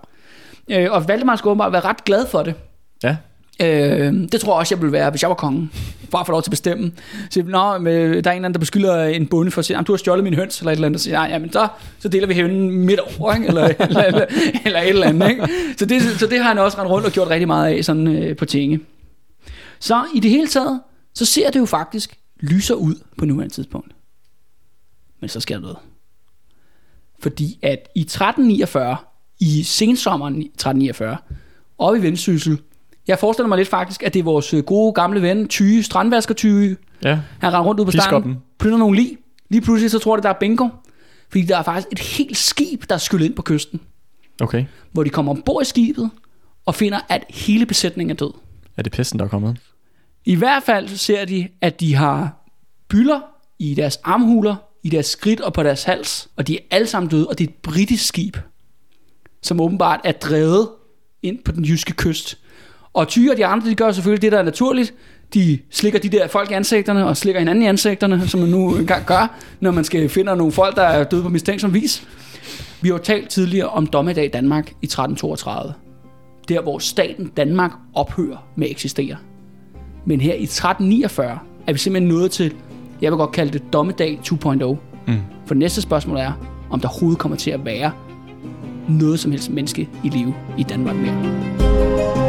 Øh, og Valdemar skulle åbenbart være ret glad for det. Ja. Øh, det tror jeg også, jeg ville være, hvis jeg var kongen. Bare for lov til at bestemme. Så, Nå, men, øh, der er en eller anden, der beskylder en bonde for at sige, du har stjålet min høns, eller et eller andet. Så siger jamen så, så deler vi hønen midt over, ikke? Eller, eller, eller, eller, et eller andet. Ikke? Så, det, så det har han også rendt rundt og gjort rigtig meget af sådan, øh, på tinge. Så i det hele taget, så ser det jo faktisk lyser ud på nuværende tidspunkt. Men så sker der noget. Fordi at i 1349, i sensommeren 1349, oppe i Vendsyssel, jeg forestiller mig lidt faktisk, at det er vores øh, gode gamle ven, Tyge, strandvasker Tyge. Ja. Han render rundt ud på stranden, plynder nogle lig. Lige pludselig så tror det, der er bingo. Fordi der er faktisk et helt skib, der er skyllet ind på kysten. Okay. Hvor de kommer ombord i skibet, og finder, at hele besætningen er død. Er det pesten, der er kommet? I hvert fald så ser de, at de har bylder i deres armhuler, i deres skridt og på deres hals, og de er alle sammen døde, og det er et britisk skib, som åbenbart er drevet ind på den jyske kyst. Og Tyre og de andre, de gør selvfølgelig det, der er naturligt. De slikker de der folk i ansigterne, og slikker hinanden i ansigterne, som man nu engang gør, når man skal finde nogle folk, der er døde på mistænksom vis. Vi har jo talt tidligere om dommedag i Danmark i 1332. Der, hvor staten Danmark ophører med at eksistere. Men her i 1349 er vi simpelthen nået til, jeg vil godt kalde det dommedag 2.0. Mm. For næste spørgsmål er, om der overhovedet kommer til at være noget som helst menneske i live i Danmark mere.